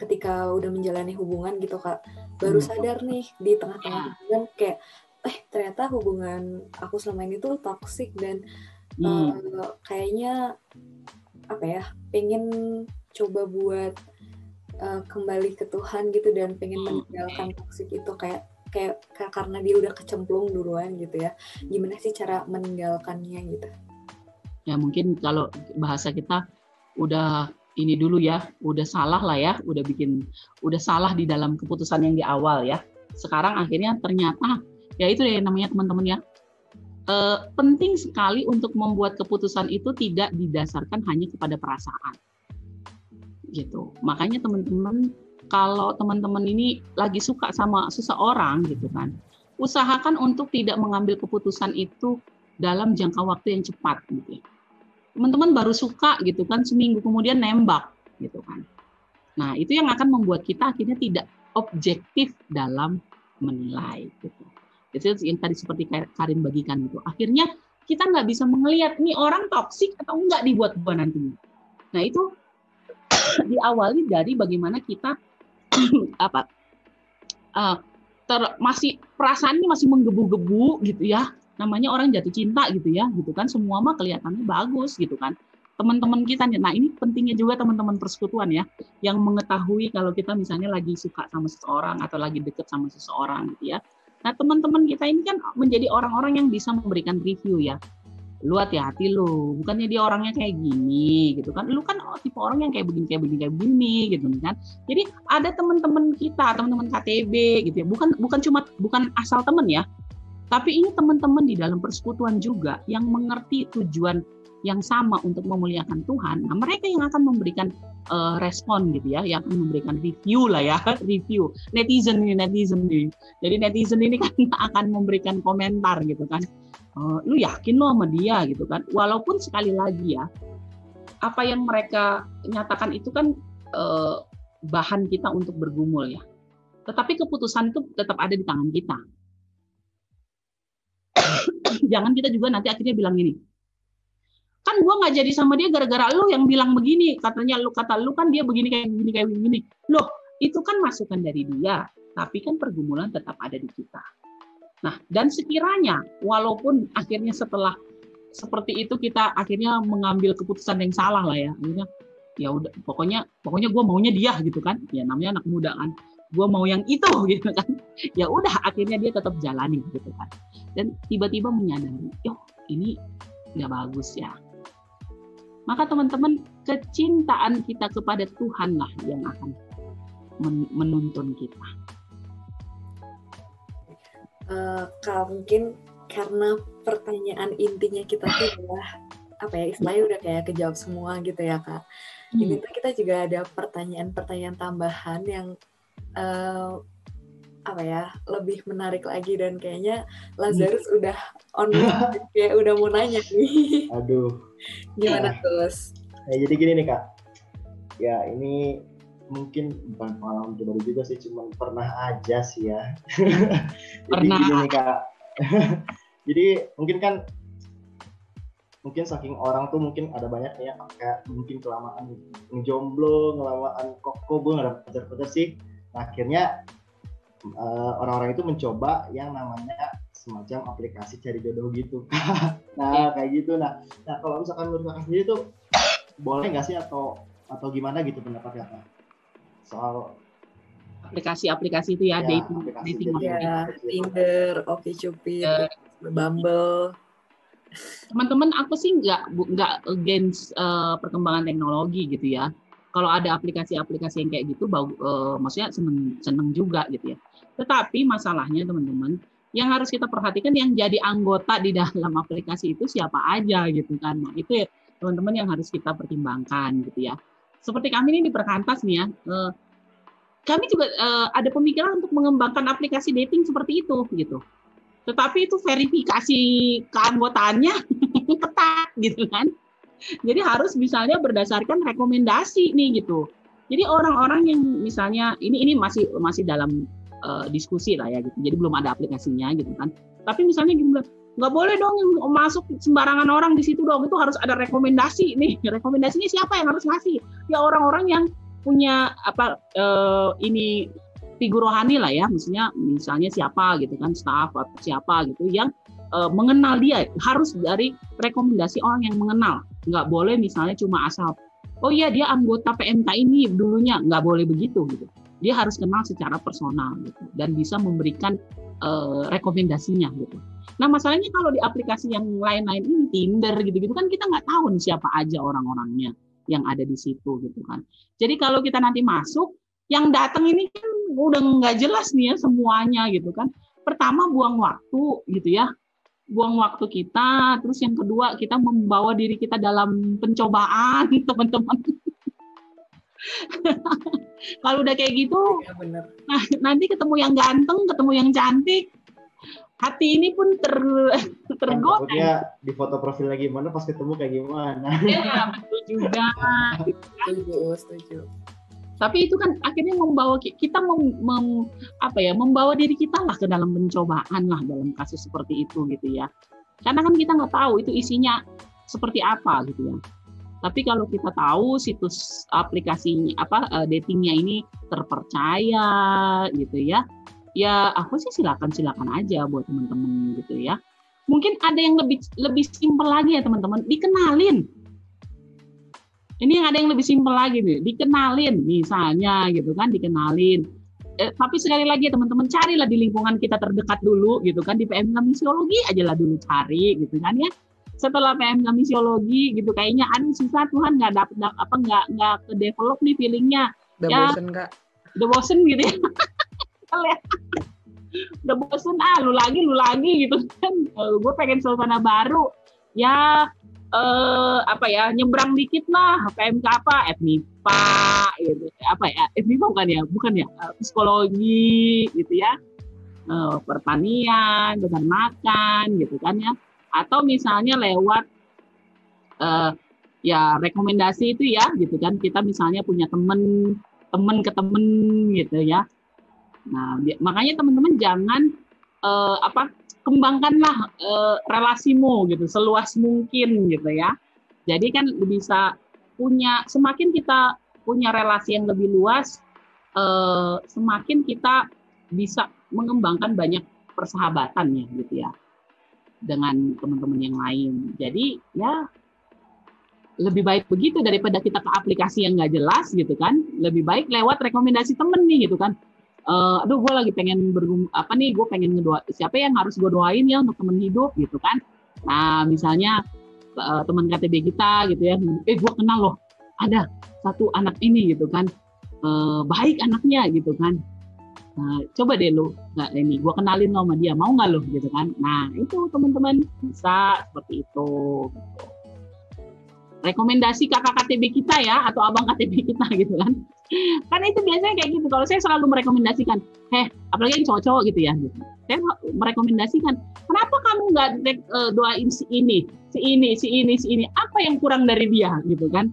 ketika udah menjalani hubungan gitu kak baru hmm. sadar nih di tengah-tengah ya. hubungan kayak eh ternyata hubungan aku selama ini tuh toxic dan hmm. uh, kayaknya apa ya pengen coba buat uh, kembali ke Tuhan gitu dan pengen hmm. meninggalkan toxic itu kayak kayak karena dia udah kecemplung duluan gitu ya. Gimana sih cara meninggalkannya gitu? Ya mungkin kalau bahasa kita udah ini dulu ya udah salah lah ya udah bikin udah salah di dalam keputusan yang di awal ya. Sekarang akhirnya ternyata ya itu ya namanya teman-teman ya eh, penting sekali untuk membuat keputusan itu tidak didasarkan hanya kepada perasaan gitu makanya teman-teman kalau teman-teman ini lagi suka sama seseorang gitu kan usahakan untuk tidak mengambil keputusan itu dalam jangka waktu yang cepat gitu ya. Teman-teman baru suka gitu kan seminggu kemudian nembak gitu kan. Nah, itu yang akan membuat kita akhirnya tidak objektif dalam menilai gitu. Itu yang tadi seperti Karin bagikan itu. Akhirnya kita nggak bisa melihat nih orang toksik atau enggak dibuat buat nantinya. Nah, itu (laughs) diawali dari bagaimana kita (clears throat) apa uh, ter, masih perasaannya masih menggebu-gebu gitu ya. Namanya orang jatuh cinta gitu ya gitu kan. Semua mah kelihatannya bagus gitu kan. Teman-teman kita nah ini pentingnya juga teman-teman persekutuan ya yang mengetahui kalau kita misalnya lagi suka sama seseorang atau lagi deket sama seseorang gitu ya. Nah teman-teman kita ini kan menjadi orang-orang yang bisa memberikan review ya lu hati-hati lu. Bukannya dia orangnya kayak gini gitu kan. Lu kan oh, tipe orang yang kayak begini kayak begini kayak begini gitu kan. Jadi ada teman-teman kita teman-teman KTB gitu ya. Bukan bukan cuma bukan asal teman ya. Tapi ini teman-teman di dalam persekutuan juga yang mengerti tujuan yang sama untuk memuliakan Tuhan. Nah mereka yang akan memberikan uh, respon gitu ya. Yang memberikan review lah ya (laughs) review. Netizen ini netizen ini jadi netizen ini kan (laughs) akan memberikan komentar gitu kan uh, lu yakin lo sama dia? gitu kan. Walaupun sekali lagi ya apa yang mereka nyatakan itu kan uh, bahan kita untuk bergumul ya. Tetapi keputusan itu tetap ada di tangan kita. (coughs) Jangan kita juga nanti akhirnya bilang gini kan gua nggak jadi sama dia gara-gara lu yang bilang begini. Katanya lu kata lu kan dia begini kayak begini kayak begini. Loh itu kan masukan dari dia tapi kan pergumulan tetap ada di kita Nah, dan sekiranya walaupun akhirnya setelah seperti itu kita akhirnya mengambil keputusan yang salah lah ya, akhirnya ya udah pokoknya pokoknya gue maunya dia gitu kan, ya namanya anak muda kan, gue mau yang itu (laughs) gitu kan, ya udah akhirnya dia tetap jalani gitu kan, dan tiba-tiba menyadari, yo ini nggak bagus ya. Maka teman-teman kecintaan kita kepada Tuhan lah yang akan menuntun kita uh, kalau mungkin karena pertanyaan intinya kita tuh adalah apa ya istilahnya udah kayak kejawab semua gitu ya kak. Hmm. Ini tuh kita juga ada pertanyaan-pertanyaan tambahan yang uh, apa ya lebih menarik lagi dan kayaknya Lazarus hmm. udah on (laughs) kayak udah mau nanya nih. Aduh. (laughs) Gimana terus? Ya, jadi gini nih kak. Ya ini mungkin bukan pengalaman pribadi juga sih cuman pernah aja sih ya. (laughs) Pernah. jadi gini kak. (laughs) Jadi mungkin kan mungkin saking orang tuh mungkin ada banyak ya kayak mungkin kelamaan jomblo kelamaan koko gue nggak ada pacar-pacar sih. Nah, akhirnya uh, orang-orang itu mencoba yang namanya semacam aplikasi cari jodoh gitu (laughs) nah kayak gitu. Nah nah kalau misalkan menurut kakak sendiri tuh boleh nggak sih atau atau gimana gitu pendapat kakak soal aplikasi-aplikasi itu ya, ya dating dating ya, Tinder, OkCupid, ya. Bumble. Teman-teman, aku sih nggak nggak against uh, perkembangan teknologi gitu ya. Kalau ada aplikasi-aplikasi yang kayak gitu, bau, uh, maksudnya seneng seneng juga gitu ya. Tetapi masalahnya teman-teman, yang harus kita perhatikan yang jadi anggota di dalam aplikasi itu siapa aja gitu kan. Nah itu ya teman-teman yang harus kita pertimbangkan gitu ya seperti kami ini di Perkantas nih ya, eh, kami juga eh, ada pemikiran untuk mengembangkan aplikasi dating seperti itu gitu. Tetapi itu verifikasi keanggotaannya (laughs) ketat gitu kan. Jadi harus misalnya berdasarkan rekomendasi nih gitu. Jadi orang-orang yang misalnya ini ini masih masih dalam uh, diskusi lah ya gitu. Jadi belum ada aplikasinya gitu kan. Tapi misalnya gini nggak boleh dong yang masuk sembarangan orang di situ dong. Itu harus ada rekomendasi nih. (laughs) Rekomendasinya siapa yang harus ngasih? Ya orang-orang yang punya apa uh, ini figur rohani lah ya. Misalnya misalnya siapa gitu kan staff atau siapa gitu yang uh, mengenal dia. Harus dari rekomendasi orang yang mengenal. Nggak boleh misalnya cuma asal oh iya dia anggota PMK ini dulunya. Nggak boleh begitu gitu. Dia harus kenal secara personal gitu dan bisa memberikan uh, rekomendasinya gitu Nah masalahnya kalau di aplikasi yang lain-lain ini Tinder gitu-gitu kan kita nggak tahu nih siapa aja orang-orangnya yang ada di situ gitu kan. Jadi kalau kita nanti masuk yang datang ini kan udah nggak jelas nih ya semuanya gitu kan. Pertama buang waktu gitu ya, buang waktu kita. Terus yang kedua kita membawa diri kita dalam pencobaan (laughs) teman-teman. Kalau udah kayak gitu, ya, bener. nah nanti ketemu yang ganteng, ketemu yang cantik, hati ini pun ter (laughs) tergoda. Ya, di foto profil lagi mana pas ketemu kayak gimana? Ya betul juga. setuju, setuju. Tapi itu kan akhirnya membawa kita mem, mem, apa ya membawa diri kita lah ke dalam pencobaan lah dalam kasus seperti itu gitu ya. Karena kan kita nggak tahu itu isinya seperti apa gitu ya. Tapi kalau kita tahu situs aplikasinya apa uh, datingnya ini terpercaya gitu ya, ya aku sih silakan silakan aja buat teman-teman gitu ya. Mungkin ada yang lebih lebih simpel lagi ya teman-teman, dikenalin. Ini yang ada yang lebih simpel lagi nih, dikenalin misalnya gitu kan, dikenalin. Eh, tapi sekali lagi ya teman-teman carilah di lingkungan kita terdekat dulu gitu kan. Di PMK misiologi aja lah dulu cari gitu kan ya. Setelah PMK misiologi gitu kayaknya aduh susah Tuhan nggak dapet apa nggak nggak ke develop nih feelingnya. Udah ya, bosen kak. udah bosen gitu ya (laughs) udah bosen ah lu lagi lu lagi gitu kan. Uh, gue pengen suasana baru. Ya eh apa ya nyebrang dikit lah PMK apa FMIPA gitu apa ya FMIPA bukan ya? Bukan ya? Uh, psikologi gitu ya. Uh, pertanian dengan makan gitu kan ya. Atau misalnya lewat uh, ya rekomendasi itu ya gitu kan. Kita misalnya punya temen temen ke temen gitu ya nah makanya teman-teman jangan uh, apa kembangkanlah uh, relasimu gitu seluas mungkin gitu ya jadi kan bisa punya semakin kita punya relasi yang lebih luas uh, semakin kita bisa mengembangkan banyak persahabatan ya gitu ya dengan teman-teman yang lain. Jadi ya lebih baik begitu daripada kita ke aplikasi yang nggak jelas gitu kan. Lebih baik lewat rekomendasi temen nih gitu kan. Uh, aduh gue lagi pengen bergum apa nih gue pengen ngedoa siapa yang harus gue doain ya untuk temen hidup gitu kan. Nah misalnya uh, teman KTB kita gitu ya, eh gue kenal loh ada satu anak ini gitu kan. Uh, baik anaknya gitu kan Nah, coba deh lu nggak ini gue kenalin lo sama dia mau nggak lo gitu kan nah itu teman-teman bisa seperti itu gitu. Rekomendasi kakak KTB kita ya atau abang KTB kita (laughs) gitu kan. Kan itu biasanya kayak gitu kalau saya selalu merekomendasikan heh apalagi yang cowok-cowok gitu ya. Gitu. saya merekomendasikan kenapa kamu nggak uh, doain si ini si ini si ini si ini? Apa yang kurang dari dia? Gitu kan.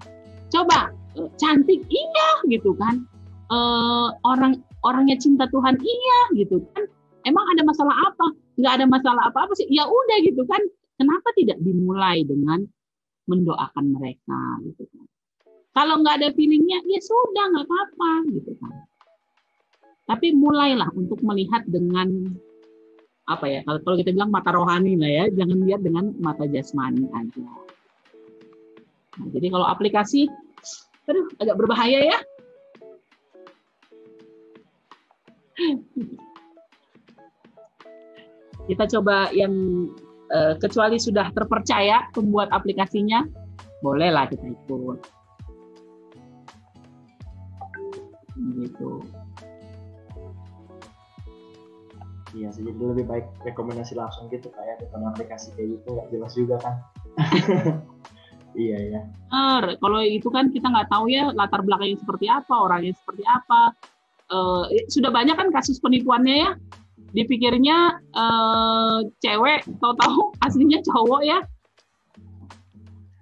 Coba uh, cantik iya gitu kan. Uh, orang orangnya cinta Tuhan iya gitu kan. Emang ada masalah apa? Nggak ada masalah apa apa sih? Ya udah gitu kan. Kenapa tidak dimulai dengan mendoakan mereka gitu kan. Kalau nggak ada feelingnya ya sudah nggak apa-apa gitu kan. Tapi mulailah untuk melihat dengan apa ya kalau kita bilang mata rohani lah ya jangan lihat dengan mata jasmani aja. Nah, jadi kalau aplikasi aduh agak berbahaya ya. (laughs) Kita coba yang uh, kecuali sudah terpercaya pembuat aplikasinya, bolehlah kita ikut. Gitu. Iya sih, jadi lebih baik rekomendasi langsung gitu kayak di aplikasi kayak gitu nggak jelas juga kan. (laughs) iya ya. Er, kalau itu kan kita nggak tahu ya latar belakangnya seperti apa, orangnya seperti apa, uh, sudah banyak kan kasus penipuannya ya dipikirnya uh, cewek tahu-tahu aslinya cowok ya.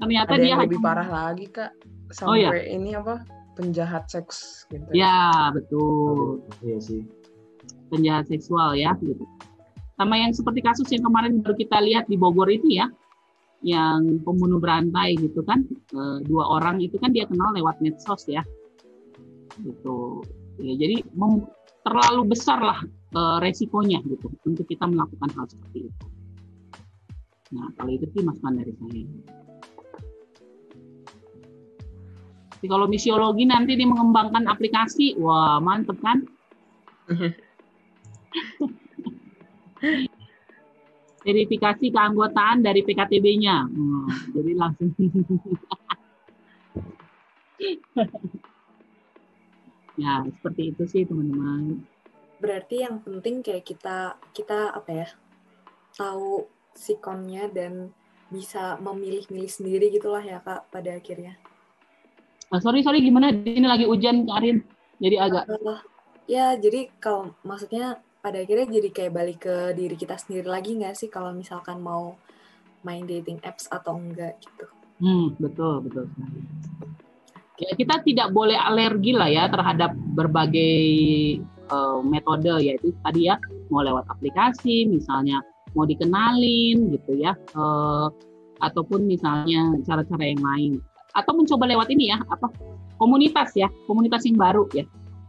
Ternyata Ada dia lebih hanya... parah lagi kak. Sampai oh, ya? ini apa? Penjahat seks gitu. Ya betul. Iya sih. Penjahat seksual ya gitu. Sama yang seperti kasus yang kemarin baru kita lihat di Bogor itu ya. Yang pembunuh berantai gitu kan. E, dua orang itu kan dia kenal lewat medsos ya. Gitu. Ya, jadi mem, terlalu besar lah e, resikonya gitu untuk kita melakukan hal seperti itu. Nah kalau itu sih masukan dari saya. Jadi kalau misiologi nanti di mengembangkan aplikasi, wah mantep kan? (laughs) Verifikasi keanggotaan dari PKTB-nya. Hmm, jadi langsung (laughs) Ya, seperti itu sih teman-teman. Berarti yang penting kayak kita kita apa ya? tahu sikonnya dan bisa memilih-milih sendiri gitulah ya Kak pada akhirnya. Uh, sorry sorry gimana? Ini lagi hujan Karin. Jadi agak uh, ya jadi kalau maksudnya pada akhirnya jadi kayak balik ke diri kita sendiri lagi nggak sih kalau misalkan mau main dating apps atau enggak gitu. Hmm, betul, betul. Ya, kita tidak boleh alergi lah ya terhadap berbagai uh, metode yaitu tadi ya mau lewat aplikasi misalnya mau dikenalin gitu ya uh, ataupun misalnya cara-cara yang lain. Atau mencoba lewat ini ya apa komunitas ya komunitas yang baru ya.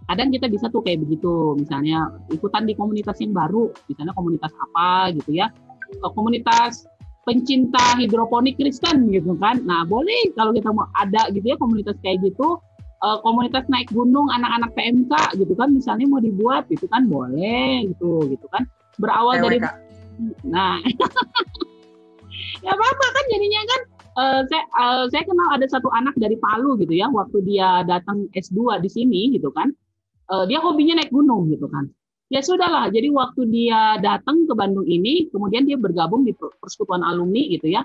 Kadang kita bisa tuh kayak begitu misalnya ikutan di komunitas yang baru misalnya komunitas apa gitu ya. Komunitas pencinta hidroponik Kristen gitu kan. Nah, boleh kalau kita mau ada gitu ya komunitas kayak gitu, uh, komunitas naik gunung anak-anak PMK gitu kan misalnya mau dibuat gitu kan boleh gitu gitu kan. Berawal dari Nah. (laughs) ya apa-apa kan jadinya kan uh, saya uh, saya kenal ada satu anak dari Palu gitu ya waktu dia datang S2 di sini gitu kan. Uh, dia hobinya naik gunung gitu kan ya sudahlah jadi waktu dia datang ke Bandung ini kemudian dia bergabung di persekutuan alumni gitu ya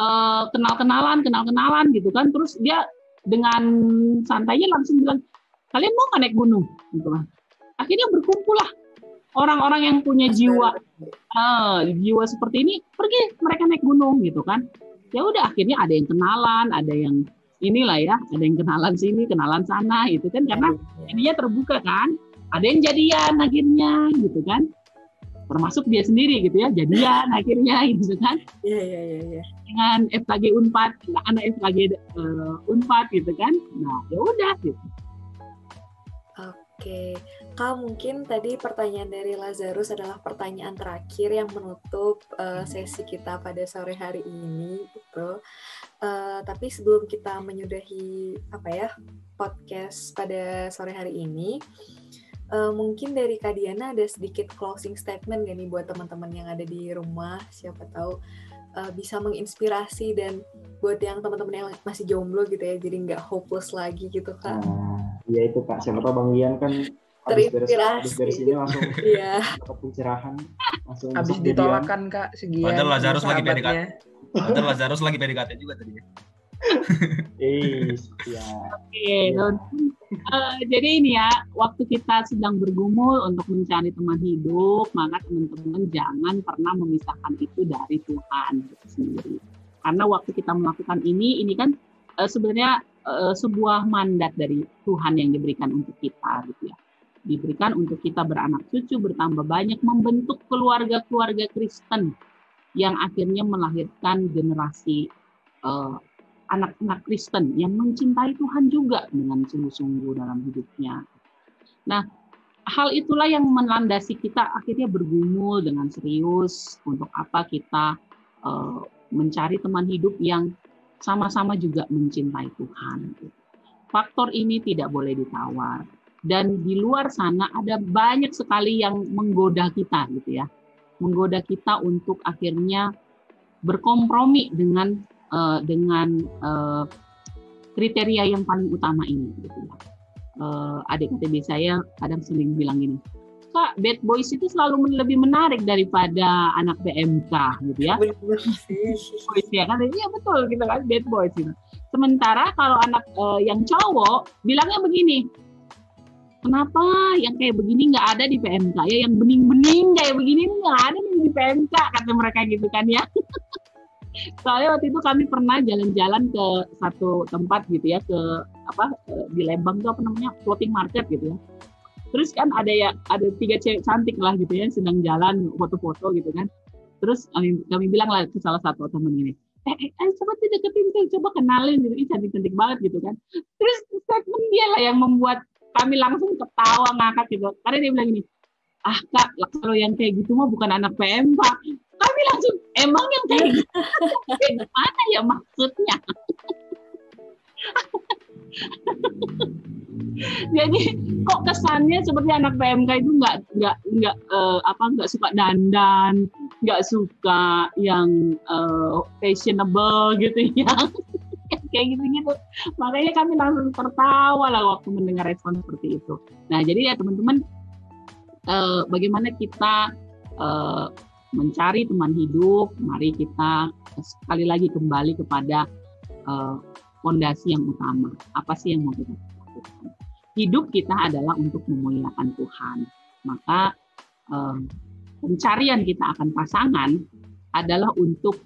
uh, kenal kenalan kenal kenalan gitu kan terus dia dengan santainya langsung bilang kalian mau nggak naik gunung? Gitu kan akhirnya berkumpul lah. Orang-orang yang punya jiwa uh, jiwa seperti ini pergi mereka naik gunung gitu kan. Ya udah akhirnya ada yang kenalan ada yang inilah ya ada yang kenalan sini kenalan sana itu kan. Karena ininya terbuka kan. Ada yang jadian akhirnya gitu kan termasuk dia sendiri gitu ya jadian akhirnya gitu kan iya iya iya ya. dengan FKG Unpad anak FKG uh, Unpad gitu kan nah ya udah gitu Oke, Kak mungkin tadi pertanyaan dari Lazarus adalah pertanyaan terakhir yang menutup uh, sesi kita pada sore hari ini, gitu. Uh, tapi sebelum kita menyudahi apa ya podcast pada sore hari ini, Uh, mungkin dari Kak Diana ada sedikit closing statement gak nih buat teman-teman yang ada di rumah, siapa tahu uh, bisa menginspirasi dan buat yang teman-teman yang masih jomblo gitu ya, jadi nggak hopeless lagi gitu kak. Nah, iya itu kak, siapa tahu Bang Ian kan terinspirasi. Habis dari sini langsung (laughs) iya. dapat pencerahan, langsung habis ditolakan kak segian. Padahal Lazarus lagi PDKT. Padahal Lazarus lagi PDKT juga tadi. Eh. Oke, uh, jadi ini ya, waktu kita sedang bergumul untuk mencari teman hidup, maka teman-teman jangan pernah memisahkan itu dari Tuhan sendiri. Karena waktu kita melakukan ini, ini kan uh, sebenarnya uh, sebuah mandat dari Tuhan yang diberikan untuk kita, gitu ya. Diberikan untuk kita beranak cucu, bertambah banyak, membentuk keluarga-keluarga Kristen yang akhirnya melahirkan generasi uh, anak-anak Kristen yang mencintai Tuhan juga dengan sungguh-sungguh dalam hidupnya. Nah, hal itulah yang melandasi kita akhirnya bergumul dengan serius untuk apa kita uh, mencari teman hidup yang sama-sama juga mencintai Tuhan. Faktor ini tidak boleh ditawar. Dan di luar sana ada banyak sekali yang menggoda kita gitu ya. Menggoda kita untuk akhirnya berkompromi dengan uh, dengan uh, kriteria yang paling utama ini. Gitu. Uh, adik KTB saya kadang sering bilang gini, Kak, bad boys itu selalu lebih menarik daripada anak PMK gitu ya. boys ya kan, iya betul gitu kan, bad boys gitu. Sementara kalau anak uh, yang cowok bilangnya begini, kenapa yang kayak begini nggak ada di PMK ya, yang bening-bening kayak begini nggak ada di PMK kata mereka gitu kan ya. (laughs) soalnya waktu itu kami pernah jalan-jalan ke satu tempat gitu ya ke apa di Lembang tuh apa namanya floating market gitu ya. Terus kan ada ya ada tiga cewek cantik lah gitu ya sedang jalan foto-foto gitu kan. Terus kami kami bilang lah ke salah satu temen ini eh, eh, eh coba sih deketin tuh coba kenalin gitu ini cantik-cantik banget gitu kan. Terus statement dia lah yang membuat kami langsung ketawa ngakak gitu. Karena dia bilang ini ah kak kalau yang kayak gitu mah bukan anak PM pak kami langsung emang yang kayak gitu (laughs) gimana ya maksudnya (laughs) jadi kok kesannya seperti anak PMK itu nggak nggak nggak uh, apa nggak suka dandan nggak suka yang uh, fashionable gitu (laughs) ya kayak gitu-gitu. Makanya kami langsung tertawa lah waktu mendengar respon seperti itu. Nah, jadi ya teman-teman, eh, bagaimana kita eh, mencari teman hidup? Mari kita sekali lagi kembali kepada eh, fondasi yang utama. Apa sih yang mau kita lakukan? Hidup kita adalah untuk memuliakan Tuhan. Maka eh, pencarian kita akan pasangan adalah untuk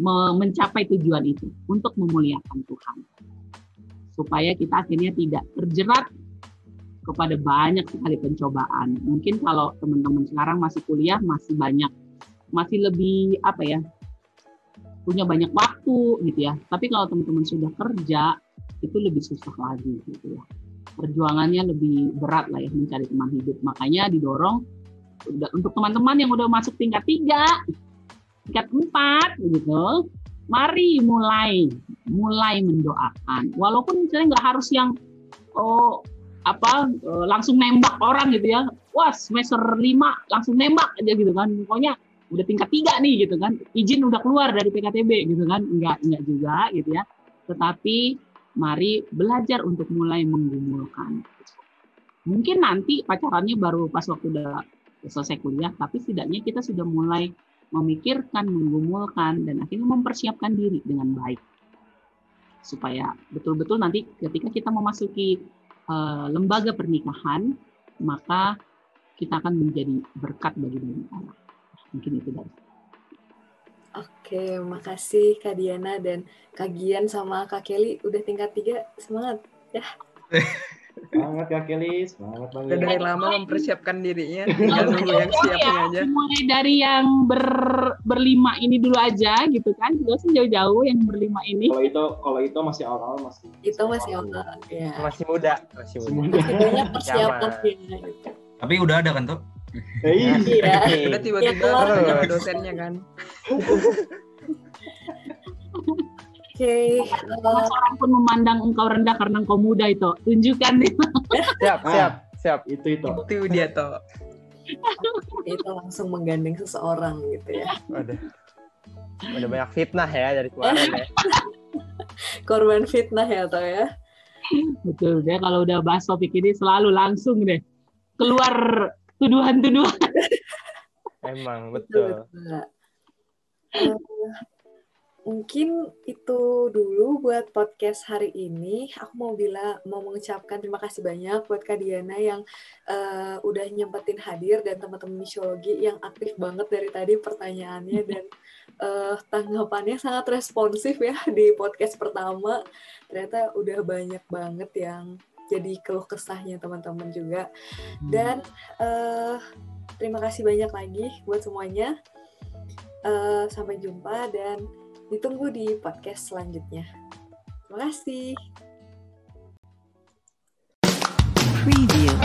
mencapai tujuan itu, untuk memuliakan Tuhan. Supaya kita akhirnya tidak terjerat kepada banyak sekali pencobaan. Mungkin kalau teman-teman sekarang masih kuliah masih banyak masih lebih apa ya? punya banyak waktu gitu ya. Tapi kalau teman-teman sudah kerja itu lebih susah lagi gitu ya. Perjuangannya lebih berat lah ya mencari teman hidup. Makanya didorong untuk teman-teman yang udah masuk tingkat tiga, tingkat empat, gitu, mari mulai mulai mendoakan. Walaupun misalnya nggak harus yang oh apa eh, langsung nembak orang gitu ya, wah semester lima langsung nembak aja gitu kan, pokoknya udah tingkat tiga nih gitu kan, izin udah keluar dari PKTB gitu kan, nggak nggak juga gitu ya. Tetapi mari belajar untuk mulai menggumulkan. Mungkin nanti pacarannya baru pas waktu udah selesai kuliah, tapi setidaknya kita sudah mulai memikirkan, menggumulkan, dan akhirnya mempersiapkan diri dengan baik. Supaya betul-betul nanti ketika kita memasuki uh, lembaga pernikahan, maka kita akan menjadi berkat bagi banyak orang. Mungkin itu dari Oke, makasih Kak Diana dan Kak Gian sama Kak Kelly udah tingkat tiga. Semangat ya. (laughs) Semangat Kak Kelly, semangat banget. dari lama mempersiapkan dirinya, (laughs) tinggal nunggu yang siapnya ya, aja. Mulai dari yang ber, berlima ini dulu aja gitu kan, Gak usah jauh-jauh yang berlima ini. Kalau itu kalau itu masih awal masih. Itu masih awal, ya. Masih muda, masih muda. Masih banyak persiapan gitu. Tapi udah ada kan tuh? Iya. Udah tiba-tiba ya, dosennya kan. Oke. Okay. Uh, orang pun memandang engkau rendah karena engkau muda itu. Tunjukkan nih. Siap, siap, siap. Itu itu. Itu dia toh. itu langsung menggandeng seseorang gitu ya. Udah. Udah banyak fitnah ya dari kemarin ya. (laughs) Korban fitnah ya toh ya. Betul deh kalau udah bahas topik ini selalu langsung deh keluar tuduhan-tuduhan. (laughs) Emang betul. betul, betul. Uh, mungkin itu dulu buat podcast hari ini. Aku mau bilang mau mengucapkan terima kasih banyak buat Kak Diana yang uh, udah nyempetin hadir dan teman-teman misiologi yang aktif banget dari tadi pertanyaannya dan uh, tanggapannya sangat responsif ya di podcast pertama. Ternyata udah banyak banget yang jadi keluh kesahnya teman-teman juga. Dan uh, terima kasih banyak lagi buat semuanya. Uh, sampai jumpa dan Ditunggu di podcast selanjutnya. Terima kasih. Preview.